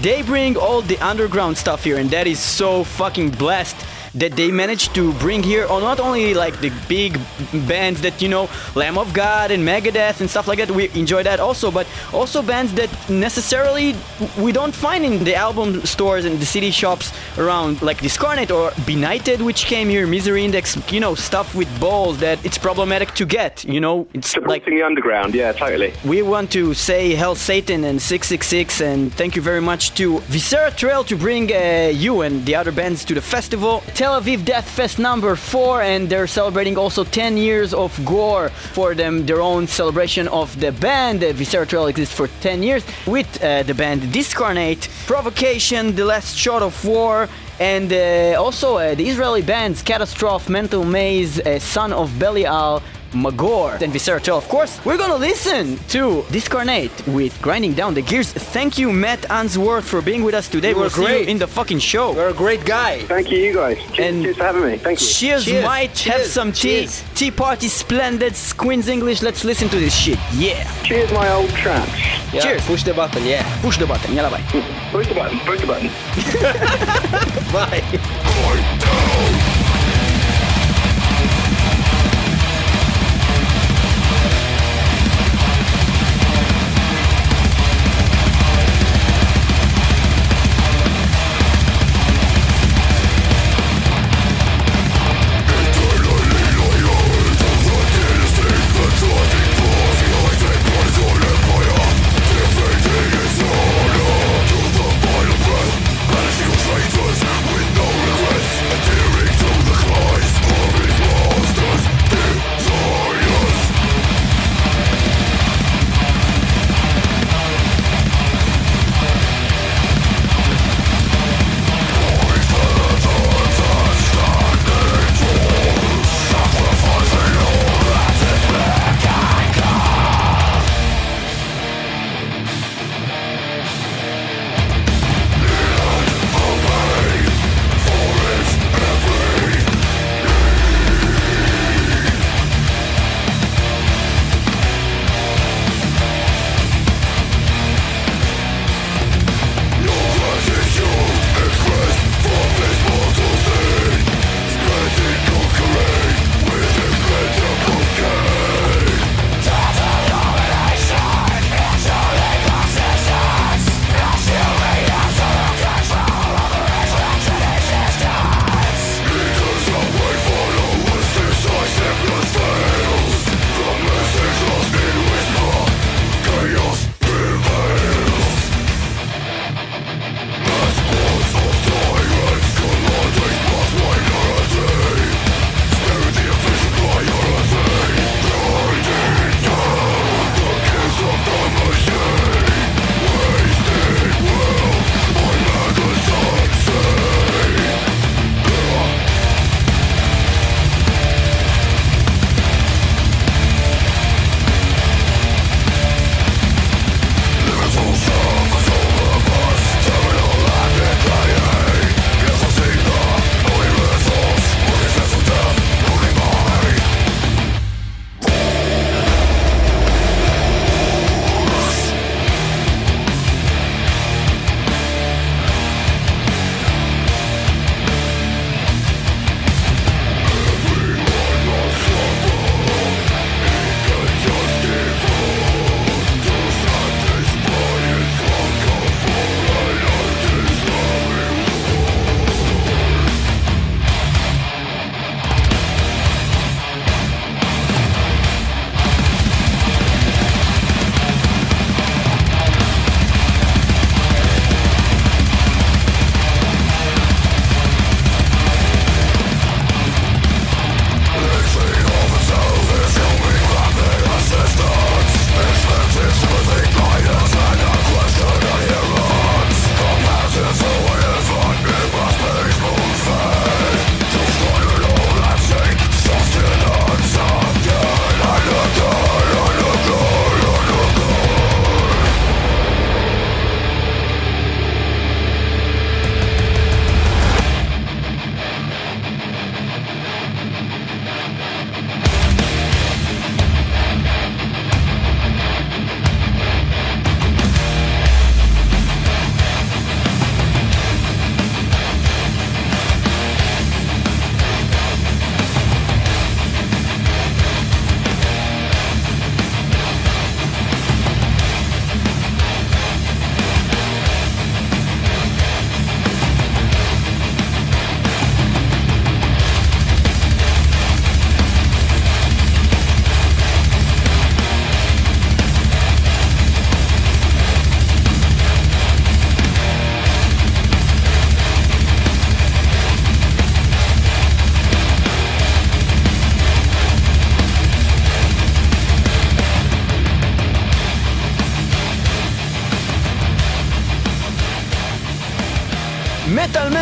Speaker 3: They bring all the underground stuff here, and that is so fucking blessed that they managed to bring here or not only like the big bands that you know Lamb of God and Megadeth and stuff like that we enjoy that also but also bands that necessarily we don't find in the album stores and the CD shops around like Discarnate or Benighted which came here Misery Index you know stuff with balls that it's problematic to get you know it's like
Speaker 1: Supporting the underground. Yeah, totally.
Speaker 3: we want to say Hell Satan and 666 and thank you very much to Viscera Trail to bring uh, you and the other bands to the festival. Tel Aviv Death Fest number 4 and they're celebrating also 10 years of Gore for them, their own celebration of the band. Viscera Trail exists for 10 years with uh, the band Discarnate, Provocation, The Last Shot of War, and uh, also uh, the Israeli bands Catastrophe, Mental Maze, uh, Son of Belial, Magor, and Viscera 12. Of course, we're gonna listen to Discarnate with Grinding Down the Gears. Thank you, Matt Answorth, for being with us today.
Speaker 2: You were
Speaker 3: we'll see you
Speaker 2: great.
Speaker 3: in the fucking show.
Speaker 2: You're a great guy.
Speaker 1: Thank you, you guys. Cheers,
Speaker 3: And-
Speaker 1: cheers for having me. Thank you.
Speaker 3: Cheers,
Speaker 2: Cheers,
Speaker 3: might have some tea.
Speaker 2: cheers.
Speaker 3: Tea party splendid, Queen's English. Let's listen to this shit. Yeah.
Speaker 1: Cheers, my old traps.
Speaker 2: Yeah,
Speaker 3: Cheers.
Speaker 2: Push the button, yeah.
Speaker 3: Push the button. Yalla bye.
Speaker 1: Push the button. Push the button.
Speaker 2: Bye.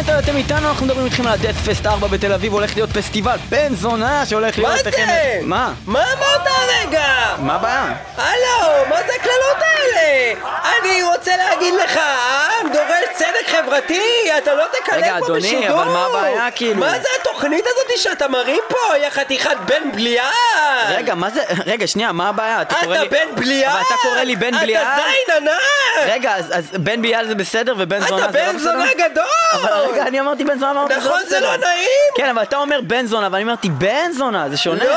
Speaker 3: מטאל אתם איתנו, אנחנו מדברים איתכם על הדאט פסט 4 בתל אביב, הולך להיות פסטיבל בן זונה שהולך להיות...
Speaker 2: מה זה?
Speaker 3: מה?
Speaker 2: מה אמרת הרגע?
Speaker 3: מה הבעיה?
Speaker 2: הלו, מה זה הקללות האלה? אני רוצה להגיד לך, העם דורש צדק חברתי, אתה לא תקלל
Speaker 3: רגע,
Speaker 2: פה
Speaker 3: אדוני,
Speaker 2: בשידור.
Speaker 3: אבל מה הבעיה, כאילו?
Speaker 2: מה זה התוכנית הזאת שאתה מרים פה, יא חתיכת בן בליעל?
Speaker 3: רגע, מה זה? רגע, שנייה, מה הבעיה? אתה קורא
Speaker 2: אתה
Speaker 3: לי...
Speaker 2: בן בליעל?
Speaker 3: אבל אתה קורא לי בן בליעל?
Speaker 2: אתה זין ענק!
Speaker 3: רגע, אז, אז בן בליעל זה בסדר ובן זונה
Speaker 2: אתה
Speaker 3: זה לא
Speaker 2: בן
Speaker 3: בסדר?
Speaker 2: זונה גדול!
Speaker 3: אבל רגע, אני אמרתי בן זונה, אמרתי
Speaker 2: נכון, זה. לא נעים?
Speaker 3: כן, אבל אתה אומר בן זונה, ואני אמרתי בן זונה, זה שונה.
Speaker 2: לא,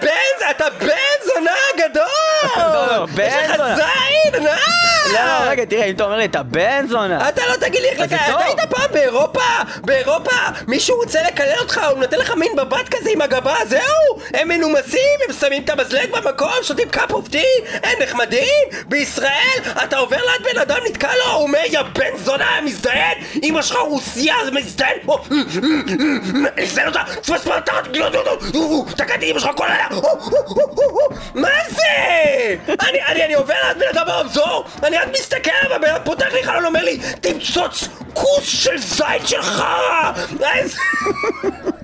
Speaker 2: בן, אתה בן זונה גדול!
Speaker 3: לא, בן
Speaker 2: יש לך
Speaker 3: זונה.
Speaker 2: זין ענק!
Speaker 3: לא, לא, רגע, תראה, אם אתה אומר לי, אתה בן זונה.
Speaker 2: אתה לא תגיד לי איך לקלל. אתה היית פעם באירופה? באירופה מישהו רוצה לקלל אותך, הוא נותן לך מין מבט כזה עם הגבה, זהו? הם מנומסים, הם שמים את המזלג במקום, שותים cup of tea, הם נחמדים? בישראל, אתה עובר ליד בן אדם, נתקע לו, הוא אומר, יא בן זונה, מזדיין, אמא שלך רוסיה, מזדיין, מזדיין אותה, תפס פרטת, תקעתי אמא שלך כל הלילה, מה זה? אני, אני, אני עובר ליד בן אדם ברמזור, אני רק מסתכל עליו, הבן אדם פותח לי חלון, אומר לי, תמצוץ כוס של זית של חרא!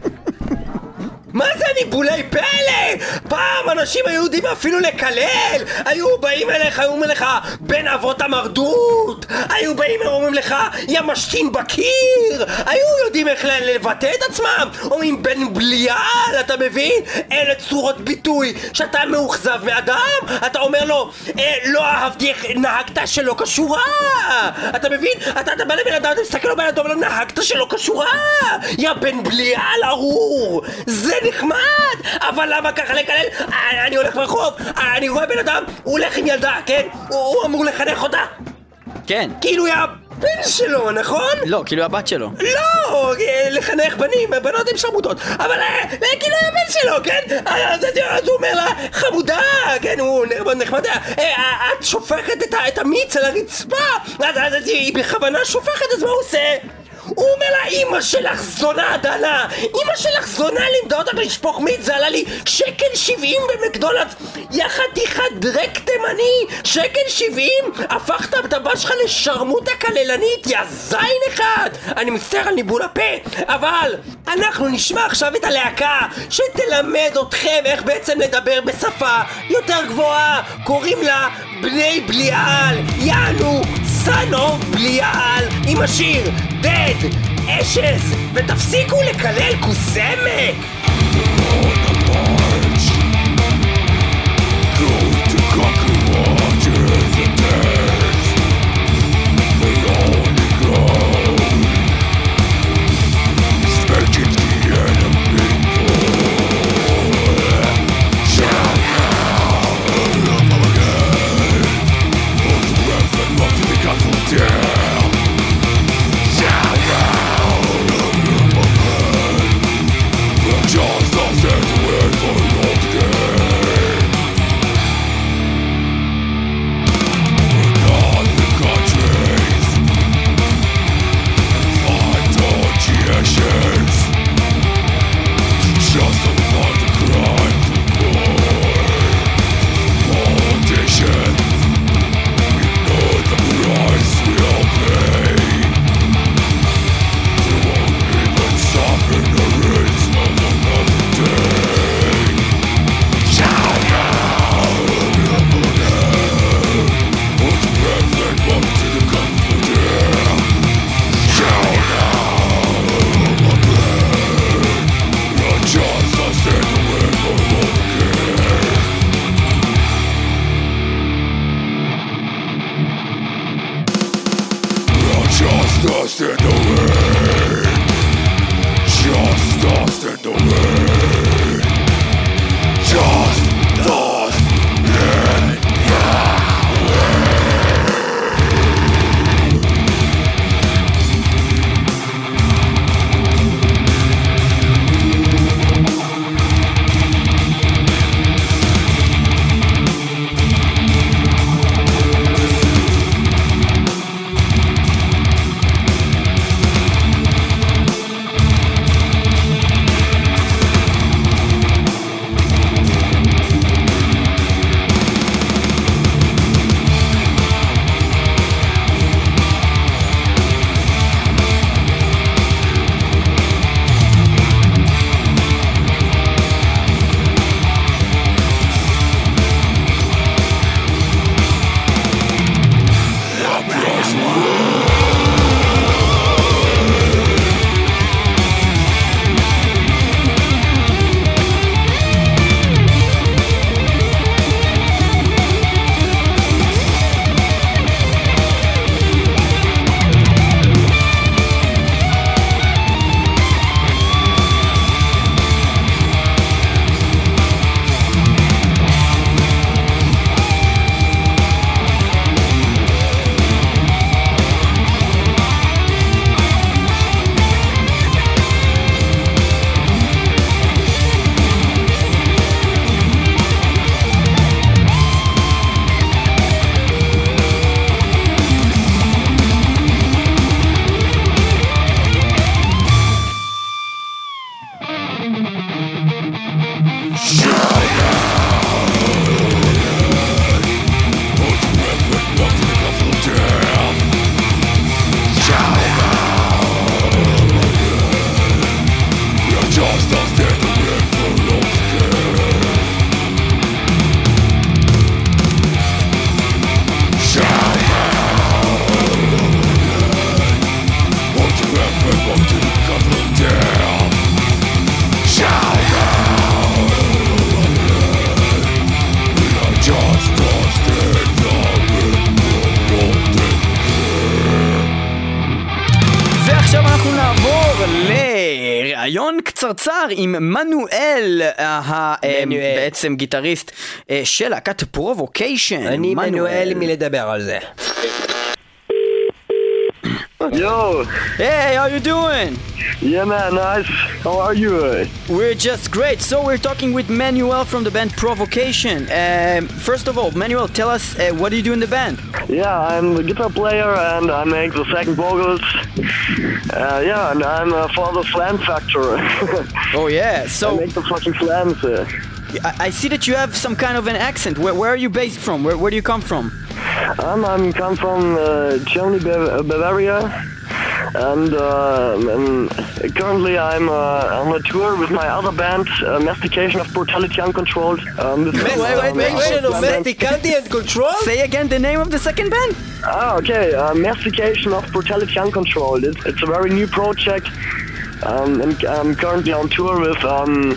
Speaker 2: מה זה ניבולי פלא? פעם אנשים היו יודעים אפילו לקלל. היו באים אליך, היו אומרים לך בן אבות המרדות היו באים ואומרים לך יא משתין בקיר היו יודעים איך לבטא את עצמם. אומרים בן בליעל, אתה מבין? אלה צורות ביטוי שאתה מאוכזב מאדם. אתה אומר לו אה, לא אהבתי איך נהגת שלא כשורה אתה מבין? אתה, אתה בא לבן אדם, אתה מסתכל לו אומר לו נהגת שלא כשורה יא בן בליעל ארור זה נחמד אבל למה ככה לקלל? אה, אני הולך ברחוב, אה, אני רואה בן אדם, הוא הולך עם ילדה, כן? הוא, הוא אמור לחנך אותה
Speaker 3: כן.
Speaker 2: כאילו היא הבן שלו, נכון?
Speaker 3: לא, כאילו הבת שלו.
Speaker 2: לא, אה, לחנך בנים, בנות הן שרמוטות אבל כאילו הבן שלו, כן? אז, הוא אומר לה, חמודה, כן, הוא נחמד, נחמד, אה, את שופכת את, המיץ על הרצפה אז היא בכוונה שופכת, אז מה הוא עושה? הוא אומר לה, אמא שלך זונה דנה! אמא שלך זונה לימדה אותך לשפוך מיץ, זה עלה לי שקל שבעים במקדונלדס! יא חתיכת דרק תימני! שקל שבעים? הפכת את הבת שלך לשרמוטה כללנית, יא זין אחד! אני מצטער על ניבול הפה, אבל אנחנו נשמע עכשיו את הלהקה שתלמד אתכם איך בעצם לדבר בשפה יותר גבוהה! קוראים לה בני בליעל! יענו סאנו בליעל עם השיר דד אשז ותפסיקו לקלל כוסמק
Speaker 3: קצרצר עם מנואל, ה- אה,
Speaker 2: מנואל.
Speaker 3: בעצם גיטריסט אה, של להקת פרובוקיישן.
Speaker 2: אני מנואל מלדבר על זה.
Speaker 7: Yo.
Speaker 3: Hey, how you doing?
Speaker 7: Yeah, man, nice. How are you?
Speaker 3: We're just great. So we're talking with Manuel from the band Provocation. Um, first of all, Manuel, tell us uh, what do you do in the band?
Speaker 7: Yeah, I'm the guitar player and I make the second vocals. Uh, yeah, and I'm a for the Flam Factor.
Speaker 3: oh yeah, so I
Speaker 7: make the fucking flams. Uh.
Speaker 3: I, I see that you have some kind of an accent. Where, where are you based from? Where, where do you come from?
Speaker 7: I'm, I'm come from uh, Germany, Bav- uh, Bavaria, and, uh, and currently I'm uh, on a tour with my other band, uh, Mastication of Brutality Uncontrolled. Um, this is,
Speaker 2: Wait, wait,
Speaker 7: um,
Speaker 2: wait, wait,
Speaker 7: our
Speaker 2: and control?
Speaker 3: Say again the name of the second band.
Speaker 7: Ah, okay. Uh, Mastication of Brutality Uncontrolled. It's, it's a very new project. Um, and I'm currently on tour with um,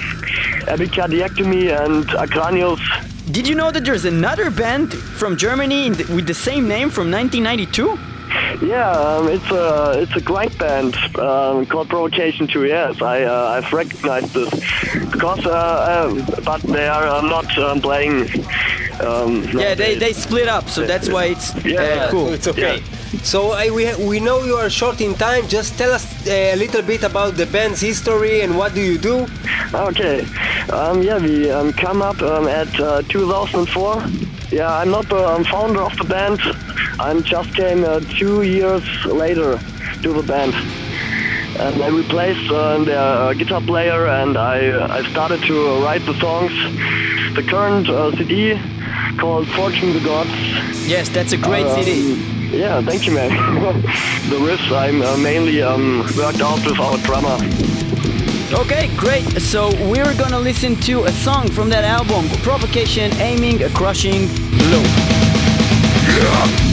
Speaker 7: Epicardiectomy and Acranius.
Speaker 3: Did you know that there's another band from Germany the, with the same name from 1992?
Speaker 7: Yeah, um, it's a it's a grind band um, called Provocation 2. Yes, I uh, I've recognized this because uh, uh, but they are uh, not um, playing. Um,
Speaker 3: Yeah, they, they split up, so that's why it's
Speaker 7: Yeah,
Speaker 3: uh, cool.
Speaker 2: So it's okay. So I, we, we know you are short in time. Just tell us uh, a little bit about the band's history and what do you do?
Speaker 7: Okay. Um, yeah, we um, come up um, at uh, 2004. Yeah, I'm not the um, founder of the band. I just came uh, two years later to the band. And I replaced uh, their uh, guitar player and I, I started to write the songs. The current uh, CD called Fortune the Gods.
Speaker 3: Yes, that's a great CD.
Speaker 7: Um, yeah, thank you, man. the riffs I'm uh, mainly um, worked out with our drummer.
Speaker 3: Okay, great. So we're gonna listen to a song from that album, Provocation, Aiming, a Crushing Blow.
Speaker 8: Yeah.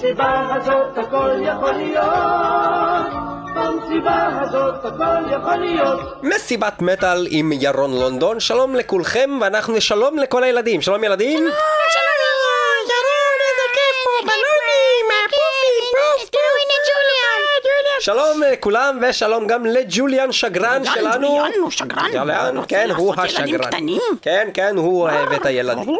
Speaker 8: במסיבה הזאת הכל יכול להיות. במסיבה הזאת הכל יכול להיות.
Speaker 2: מסיבת מטאל עם ירון לונדון, שלום לכולכם ואנחנו שלום לכל הילדים, שלום ילדים. שלום לכולם ושלום גם לג'וליאן שגרן שלנו.
Speaker 9: ג'וליאן הוא שגרן?
Speaker 2: ג'וליאן, כן, הוא השגרן. כן, כן, הוא אוהב את הילדים.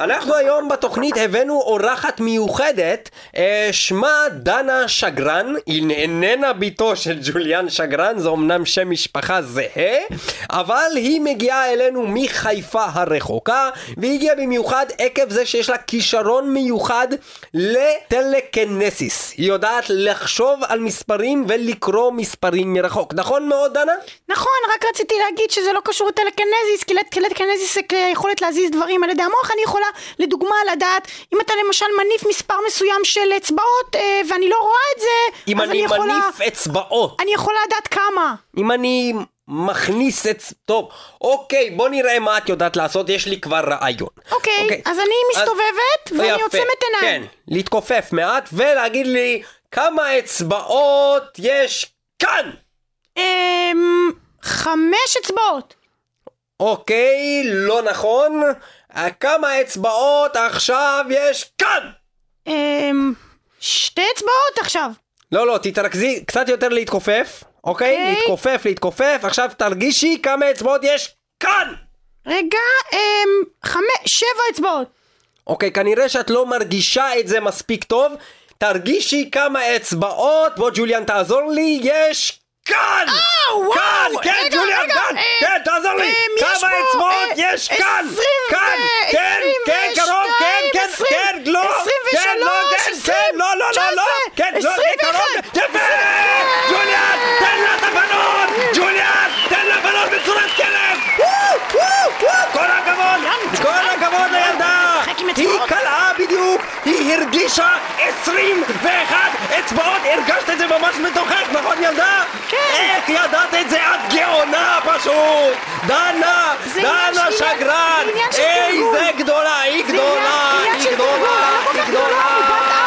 Speaker 2: אנחנו היום בתוכנית הבאנו אורחת מיוחדת, אה, שמה דנה שגרן, היא איננה בתו של ג'וליאן שגרן, זה אמנם שם משפחה זהה, אבל היא מגיעה אלינו מחיפה הרחוקה, והיא הגיעה במיוחד עקב זה שיש לה כישרון מיוחד לטלקנסיס. היא יודעת לחשוב על מספרים ולקרוא מספרים מרחוק. נכון מאוד, דנה?
Speaker 9: נכון, רק רציתי להגיד שזה לא קשור לטלקנזיס, כי טלקנזיס זה יכולת להזיז דברים על ידי המוח. אני יכולה, לדוגמה, לדעת, אם אתה למשל מניף מספר מסוים של אצבעות, אה, ואני לא רואה את זה,
Speaker 2: אם
Speaker 9: אז
Speaker 2: אני
Speaker 9: יכולה...
Speaker 2: מניף אצבעות.
Speaker 9: אני יכולה לדעת כמה.
Speaker 2: אם אני מכניס את... טוב, אוקיי, בוא נראה מה את יודעת לעשות, יש לי כבר רעיון.
Speaker 9: אוקיי, אז אני מסתובבת, ואני
Speaker 2: יפה,
Speaker 9: עוצמת עיניים.
Speaker 2: כן, להתכופף מעט ולהגיד לי כמה אצבעות יש כאן!
Speaker 9: אמ... חמש אצבעות.
Speaker 2: אוקיי, לא נכון. כמה אצבעות עכשיו יש כאן?
Speaker 9: אמ... שתי אצבעות עכשיו.
Speaker 2: לא, לא, תתרכזי קצת יותר להתכופף, אוקיי?
Speaker 9: אוקיי.
Speaker 2: להתכופף, להתכופף, עכשיו תרגישי כמה אצבעות יש כאן!
Speaker 9: רגע, אמ... חמש... שבע אצבעות.
Speaker 2: אוקיי, כנראה שאת לא מרגישה את זה מספיק טוב. תרגישי כמה אצבעות, בוא ג'וליאן תעזור לי, יש כאן!
Speaker 9: אה, וואו!
Speaker 2: כאן, כן, ג'וליאן, כאן,
Speaker 9: אה,
Speaker 2: כן, תעזור לי!
Speaker 9: אה,
Speaker 2: כמה אצבעות
Speaker 9: אה,
Speaker 2: יש כאן? כאן, כן, כן, קרוב, כן,
Speaker 9: ושתיים,
Speaker 2: כן,
Speaker 9: עשרים-
Speaker 2: כן, לא, כן, לא, כן,
Speaker 9: עשרים,
Speaker 2: כן, לא, לא, לא, לא, כן, לא, כן, קרוב, יפה! ג'וליאן, תן לה את הבנות! ג'וליאן, תן לה בנות בצורת כלב! כל הכבוד! כל הכבוד לילדה! היא. קלעה! היא הרגישה 21 אצבעות! הרגשת את זה ממש בתוכך, נכון ילדה?
Speaker 9: כן.
Speaker 2: איך ידעת את זה? את גאונה פשוט! דנה! דנה שגרן! איזה גדולה! היא גדולה! היא גדולה! היא
Speaker 9: גדולה.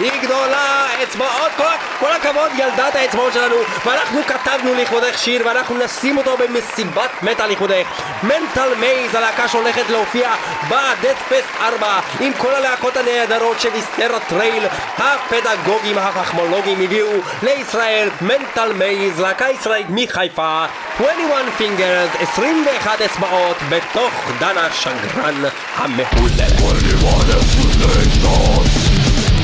Speaker 2: היא גדולה, אצבעות, כל, כל הכבוד, ילדת האצבעות שלנו, ואנחנו כתבנו לכבודך שיר, ואנחנו נשים אותו במסיבת מטא לכבודך. Mental Maze, הלהקה שהולכת להופיע ב Death Fest 4, עם כל הלהקות הנהדרות של Viscera Trail, הפדגוגים החכמולוגים הביאו לישראל Mental Maze, להקה ישראלית מחיפה, 21 Fingers, 21 אצבעות, בתוך דנה שגרן המהולל.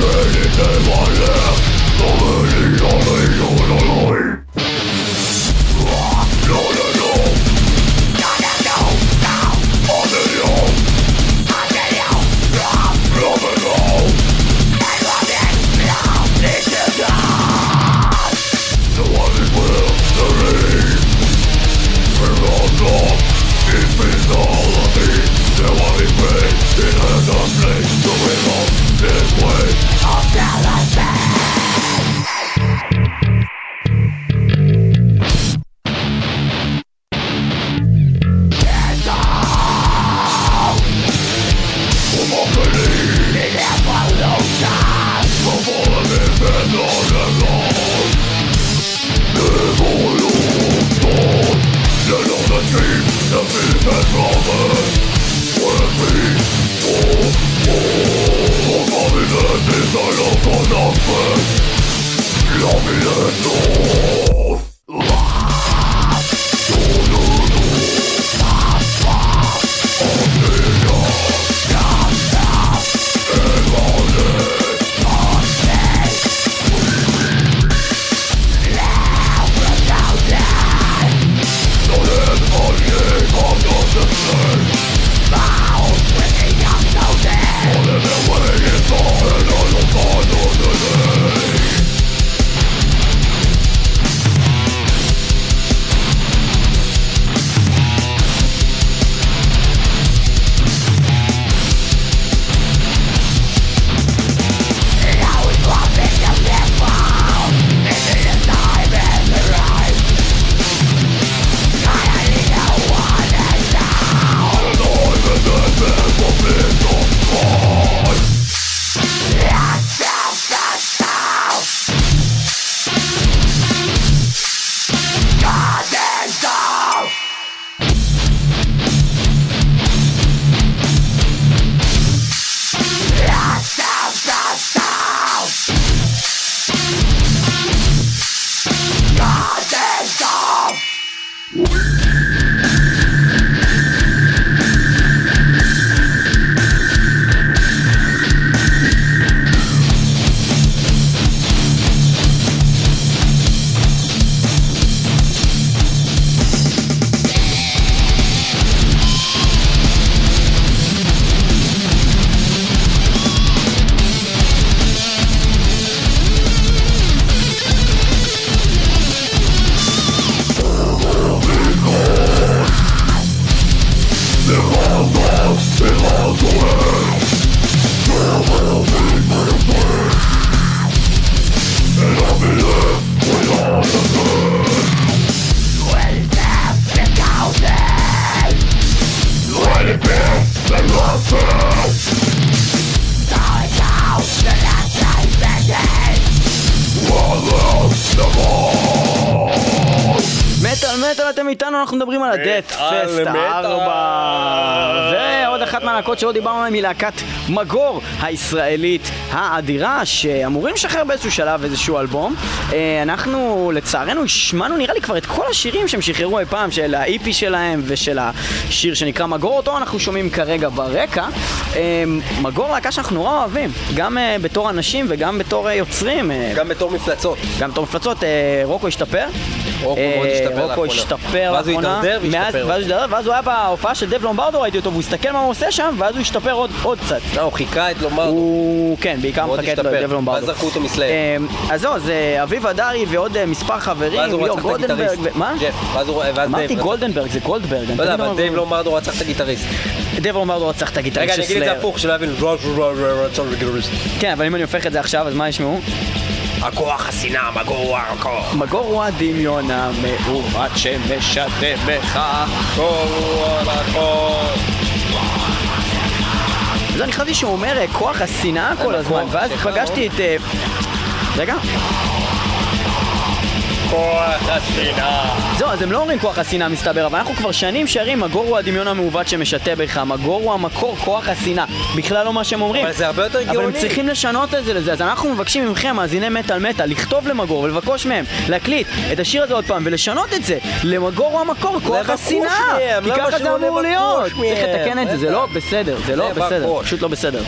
Speaker 3: Qu'il est שלא דיברנו עליהן היא להקת מגור הישראלית האדירה, שאמורים לשחרר באיזשהו שלב איזשהו אלבום. אה, אנחנו לצערנו השמענו נראה לי כבר את כל השירים שהם שחררו אי פעם, של ה-EP שלהם ושל השיר שנקרא מגור, אותו אנחנו שומעים כרגע ברקע. אה, מגור להקה שאנחנו נורא אוהבים, גם אה, בתור אנשים וגם בתור יוצרים.
Speaker 2: גם בתור מפלצות.
Speaker 3: גם בתור מפלצות, רוקו השתפר.
Speaker 2: רוקו
Speaker 3: אה,
Speaker 2: השתפר לאחרונה. ואז הוא
Speaker 3: היה בהופעה של דב לומברדו, ראיתי אותו, והוא הסתכל מה הוא עושה שם, ואז הוא השתפר עוד קצת.
Speaker 2: אה, הוא חיכה את לומר.
Speaker 3: הוא, כן, בעיקר מחכה את. דב לומברדו.
Speaker 2: ואז זרקו אותו מסלאר.
Speaker 3: אה, אז זהו, זה אביב אדרי ועוד אה, מספר חברים, ליאור גולדנברג, מה? אמרתי גולדנברג, זה גולדברג. אני
Speaker 2: לא יודע,
Speaker 3: תמיד
Speaker 2: אבל דייב לומרדו רצח את הגיטריסט.
Speaker 3: דב לומברדו רצח את
Speaker 2: רגע,
Speaker 3: הגיטריסט
Speaker 2: אני
Speaker 3: של
Speaker 2: אגיד את זה
Speaker 3: סלאר.
Speaker 2: הפוך, שלא יבינו. הגיטריסט.
Speaker 3: כן, אבל אם אני הופך את זה עכשיו, אז מה ישמעו?
Speaker 2: הכוח השנאה, מגור הוא הכוח.
Speaker 3: מגור הוא הדמיון המעוות שמשתה בך. אז אני חשבתי שהוא אומר אה, כוח השנאה כל הזמן,
Speaker 2: נכון,
Speaker 3: ואז. פגשתי את... אה, רגע.
Speaker 2: כוח השנאה.
Speaker 3: זהו, אז הם לא אומרים כוח השנאה מסתבר, אבל אנחנו כבר שנים שרים מגור הוא הדמיון המעוות שמשתה בך, מגור הוא המקור, כוח השנאה. בכלל לא מה שהם אומרים.
Speaker 2: אבל זה הרבה יותר
Speaker 3: אבל הם
Speaker 2: גאוני.
Speaker 3: צריכים לשנות את זה לזה, אז אנחנו מבקשים מכם, מאזיני מטאל מטאל, לכתוב למגור ולבקש מהם להקליט את השיר הזה עוד פעם ולשנות את זה למגור הוא המקור, כוח השנאה! כי ככה זה
Speaker 2: שלא
Speaker 3: אמור להיות! צריך? לתקן את זה, זה לא בסדר, זה לא. בסדר, פשוט לא בסדר.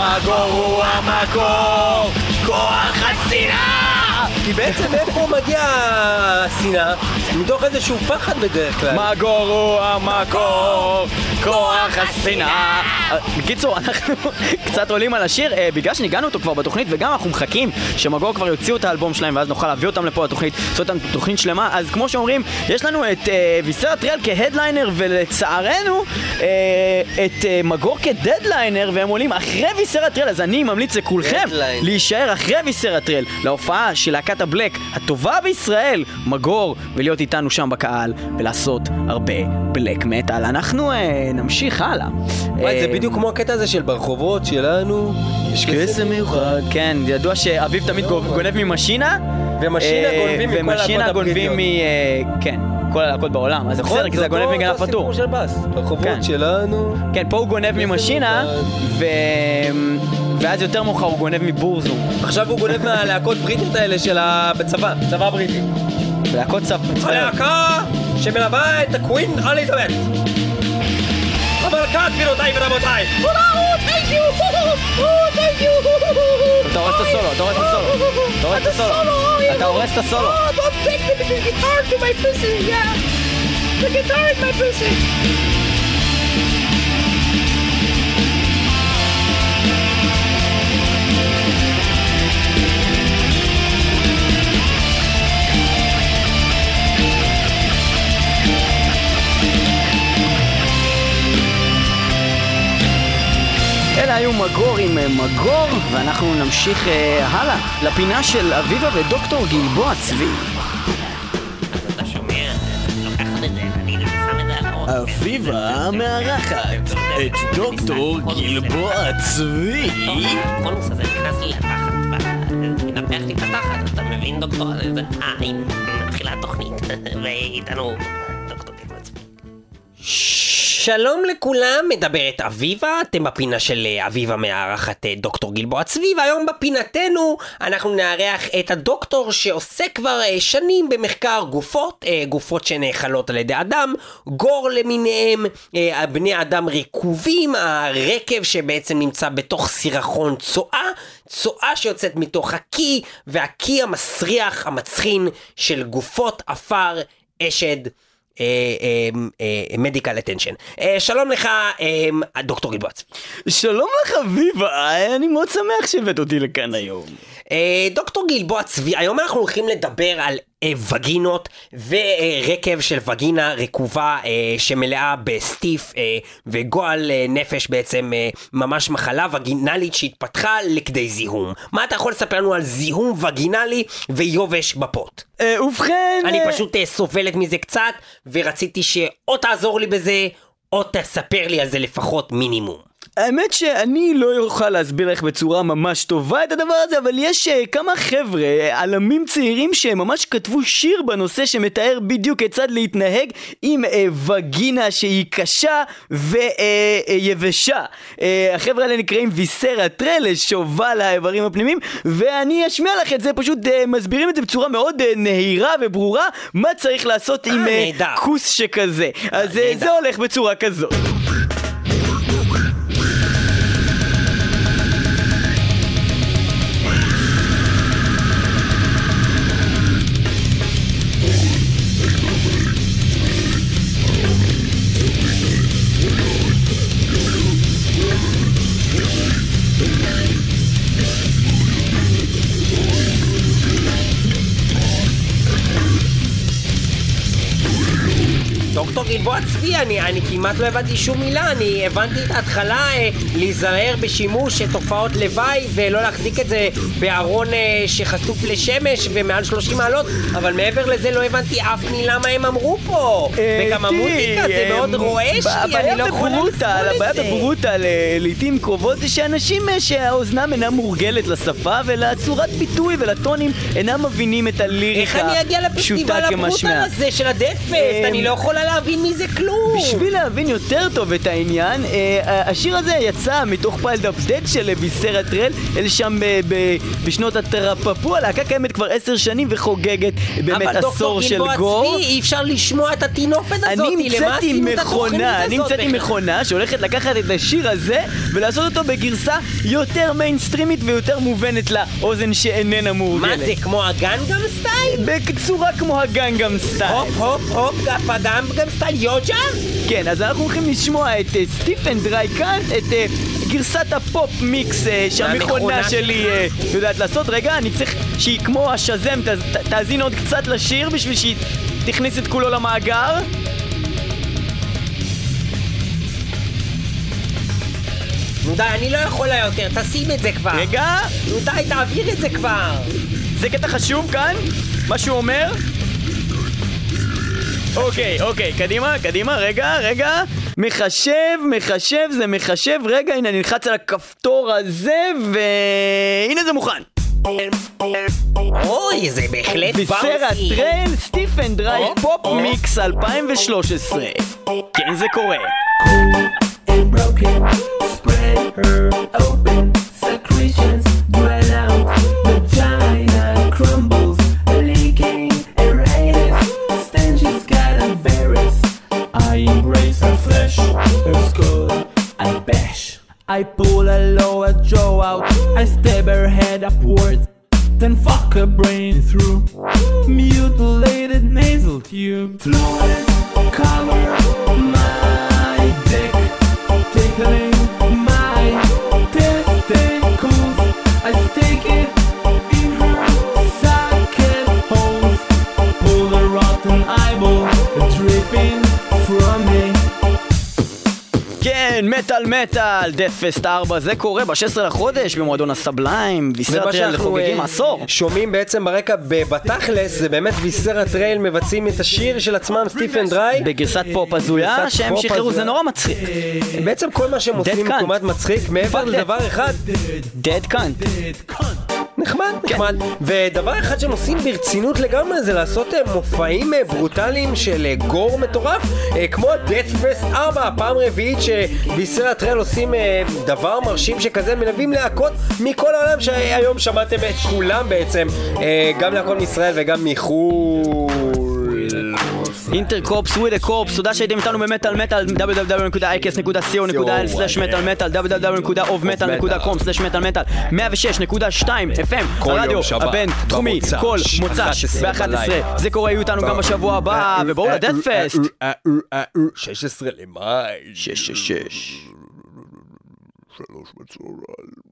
Speaker 3: מגור הוא המקור, כוח השנאה!
Speaker 2: כי בעצם מאיפה מגיעה השנאה? מתוך איזשהו פחד בדרך כלל.
Speaker 3: מגור הוא המקור, כוח השנאה. אה, בקיצור, אנחנו קצת עולים על השיר, אה, בגלל שניגענו אותו כבר בתוכנית, וגם אנחנו מחכים שמגור כבר יוציאו את האלבום שלהם, ואז נוכל להביא אותם לפה לתוכנית, לעשות אותם תוכנית שלמה. אז כמו שאומרים, יש לנו את אה, ויסרת טריאל כהדליינר, ולצערנו, את מגור כדדליינר, והם עולים אחרי ויסרת טריאל, אז אני ממליץ לכולכם. להישאר אחרי ויסרת טריאל, להופעה של להקת הבלק, הטובה בישראל, מגור, ולהיות איתנו שם בקהל, ולעשות הרבה בלק מטאל. אנחנו נמשיך הלאה.
Speaker 2: וואי, זה
Speaker 3: אה,
Speaker 2: בדיוק כמו הקטע הזה של ברחובות שלנו.
Speaker 3: יש קסם מיוחד. כן, ידוע שאביב תמיד גונב ממשינה.
Speaker 2: ומשינה
Speaker 3: אה,
Speaker 2: גונבים מכל
Speaker 3: ומשינה גונבים מ... אה, כן, כל הלהקות בעולם. אז זה
Speaker 2: נכון,
Speaker 3: בסדר, כי זה גונב מגנב
Speaker 2: אותו
Speaker 3: פתור.
Speaker 2: סיפור של בס.
Speaker 3: כן.
Speaker 2: ברחובות שלנו.
Speaker 3: כן, פה הוא גונב ממשינה, ו... ואז יותר מאוחר הוא גונב מבורזו.
Speaker 2: עכשיו הוא גונב מהלהקות בריטיות האלה של ה... בצבא, צבא הבריטי.
Speaker 3: להקות צו...
Speaker 2: הלהקה שמלווה את הקווין אליזבת. ברכת גבירותיי ורבותיי!
Speaker 3: אתה הורס את הסולו, אתה הורס את הסולו. אתה הורס את הסולו. אתה הורס את הסולו. אלה היו מגור עם אה, מגור, ואנחנו נמשיך אה, הלאה לפינה של אביבה ודוקטור גלבוע צבי. אביבה מארחת את דוקטור גלבוע צבי.
Speaker 10: הזה נכנס לי לתחת, את התחת, אתה מבין דוקטור? אה, הנה, מתחילה התוכנית, ואיתנו דוקטור גלבוע
Speaker 2: שלום לכולם, מדברת אביבה, אתם בפינה של אה, אביבה מארחת אה, דוקטור גלבוע צבי, והיום בפינתנו אנחנו נארח את הדוקטור שעוסק כבר אה, שנים במחקר גופות, גופות שנאכלות על ידי אדם, גור למיניהם, בני אדם רקובים, הרקב שבעצם נמצא בתוך סירחון צואה, צואה שיוצאת מתוך הקי, והקי המסריח, המצחין של גופות עפר, אשד. מדיקל אטנשן. שלום לך, אה, דוקטור צבי.
Speaker 3: שלום לך אביבה, אני מאוד שמח שהבאת אותי לכאן היום.
Speaker 2: אה, דוקטור גלבוע צבי, היום אנחנו הולכים לדבר על אה, וגינות ורקב של וגינה רקובה אה, שמלאה בסטיף אה, וגועל אה, נפש בעצם ממש מחלה וגינלית שהתפתחה לכדי זיהום. מה אתה יכול לספר לנו על זיהום וגינלי ויובש בפוט?
Speaker 3: ובכן...
Speaker 2: אני פשוט סובלת מזה קצת ורציתי שאו תעזור לי בזה או תספר לי על זה לפחות מינימום.
Speaker 3: האמת שאני לא אוכל להסביר לך בצורה ממש טובה את הדבר הזה, אבל יש uh, כמה חבר'ה, uh, עלמים צעירים שממש כתבו שיר בנושא שמתאר בדיוק כיצד להתנהג עם uh, וגינה שהיא קשה ויבשה. Uh, uh, החבר'ה האלה נקראים ויסרה טרלס, שובל האיברים הפנימיים, ואני אשמיע לך את זה, פשוט uh, מסבירים את זה בצורה מאוד uh, נהירה וברורה, מה צריך לעשות עם
Speaker 2: נהדר.
Speaker 3: כוס שכזה. אז
Speaker 2: נהדר.
Speaker 3: זה הולך בצורה כזאת.
Speaker 2: he צבי, אני, אני כמעט לא הבנתי שום מילה, אני הבנתי את ההתחלה אה, להיזהר בשימוש אה, תופעות לוואי ולא להחזיק את זה בארון אה, שחשוף לשמש ומעל 30 מעלות, אבל מעבר לזה לא הבנתי אף מילה מה הם אמרו פה.
Speaker 3: אה,
Speaker 2: וגם המוזיקה זה מאוד רועש לי,
Speaker 3: הבעיה
Speaker 2: אני לא יכולה לסבול
Speaker 3: הבעיה
Speaker 2: את זה.
Speaker 3: בברוטל אה, לעיתים קרובות זה שאנשים אה, שהאוזנם אינה מורגלת לשפה ולצורת ביטוי ולטונים אינם מבינים את
Speaker 2: איך
Speaker 3: הליריקה
Speaker 2: אני אגיע
Speaker 3: פשוטה
Speaker 2: לפסטיבל הברוטל
Speaker 3: כמשמעה.
Speaker 2: הזה של הדדפסט?
Speaker 3: אה,
Speaker 2: אני לא יכולה להבין מזה כלום.
Speaker 3: בשביל להבין יותר טוב את העניין, אה, השיר הזה יצא מתוך פיילד אפדט של ויסרה טרל, אלה שם ב- בשנות הטרפפו, הלהקה קיימת כבר עשר שנים וחוגגת באמת
Speaker 2: אבל
Speaker 3: עשור
Speaker 2: דוקטור
Speaker 3: של
Speaker 2: גלבוע
Speaker 3: גור.
Speaker 2: צבי, אי אפשר לשמוע את הטינופת הזאת,
Speaker 3: אני המצאתי
Speaker 2: את התוכנית
Speaker 3: מכונה, אני
Speaker 2: הזאת
Speaker 3: המצאתי? מכונה שהולכת לקחת את השיר הזה ולעשות אותו בגרסה יותר מיינסטרימית ויותר מובנת לאוזן שאיננה מורגלת.
Speaker 2: מה זה, כמו הגנגam סטייל?
Speaker 3: בצורה כמו הגנגם סטייל.
Speaker 2: הופ הופ הופ, ה Gangnam Style יוג'ה?
Speaker 3: כן, אז אנחנו הולכים לשמוע את אה, Stiff and Dry Cunt, את אה, גרסת ה pop mix אה, שהמכונה שלי יודעת לעשות. רגע, אני צריך שהיא כמו ה Shazam, ת- ת- תאזין עוד קצת לשיר בשביל שהיא תכניס את כולו למאגר.
Speaker 2: נו די, אני לא יכולה יותר, תשים את זה כבר.
Speaker 3: רגע,
Speaker 2: נו די, תעביר את זה כבר.
Speaker 3: זה קטע חשוב כאן, מה שהוא אומר. אוקיי, אוקיי, קדימה, קדימה, רגע, רגע. מחשב, מחשב, זה מחשב, רגע, הנה, אני נלחץ על הכפתור הזה, והנה זה מוכן.
Speaker 2: אוי, זה בהחלט
Speaker 3: ויסרה
Speaker 2: באוסי.
Speaker 3: טרייל, סטיפן דריי,
Speaker 2: או,
Speaker 3: פופ. מיקס 2013. כן, זה קורה.
Speaker 8: and broken. Spread her open. Secretions I pull a lower jaw out, I stab her head upwards, then fuck her brain through mutilated nasal tube. Flawless
Speaker 3: color. מטאל מטאל, Death Fest 4, זה קורה ב-16 לחודש במועדון ה
Speaker 2: Sublime, Viscera
Speaker 3: Trail
Speaker 2: שאנחנו
Speaker 3: חוגגים
Speaker 2: אה,
Speaker 3: עשור.
Speaker 2: שומעים בעצם ברקע בתכלס, זה באמת Viscera Trail מבצעים את השיר של עצמם, Stiff and Dry.
Speaker 3: בגרסת פופ הזויה שהם שחררו, זה. נורא מצחיק.
Speaker 2: בעצם כל מה שהם עושים. כמעט מצחיק, מעבר. לדבר אחד,
Speaker 3: Dead Cunt.
Speaker 2: נחמד,
Speaker 3: כן.
Speaker 2: נחמד. ודבר אחד שהם עושים ברצינות לגמרי זה לעשות אה, מופעים אה, ברוטליים של אה, גור מטורף, כמו Death Fest 4, פעם רביעית שבישראל הטרל עושים דבר מרשים שכזה, מלווים להקות מכל העולם שהיום שמעתם את כולם בעצם, גם להקות מישראל וגם מחו"ל.
Speaker 3: אינטרקורפס וויד הקורפס, תודה שהייתם איתנו במטאל מטאל, www.icast.co.il/מטאל מטאל, www.ofmetal.com/מטאל מטאל, 106.2 FM, הרדיו הבן תחומי,
Speaker 2: במוצ"ש,
Speaker 3: כל מוצ"ש
Speaker 2: 11
Speaker 3: ב-11,
Speaker 2: בלילה.
Speaker 3: זה קורה, יהיו איתנו גם בשבוע הבא, ובואו לדאט פסט.
Speaker 2: 16 למאי.
Speaker 3: 666
Speaker 2: שלוש בצהריים.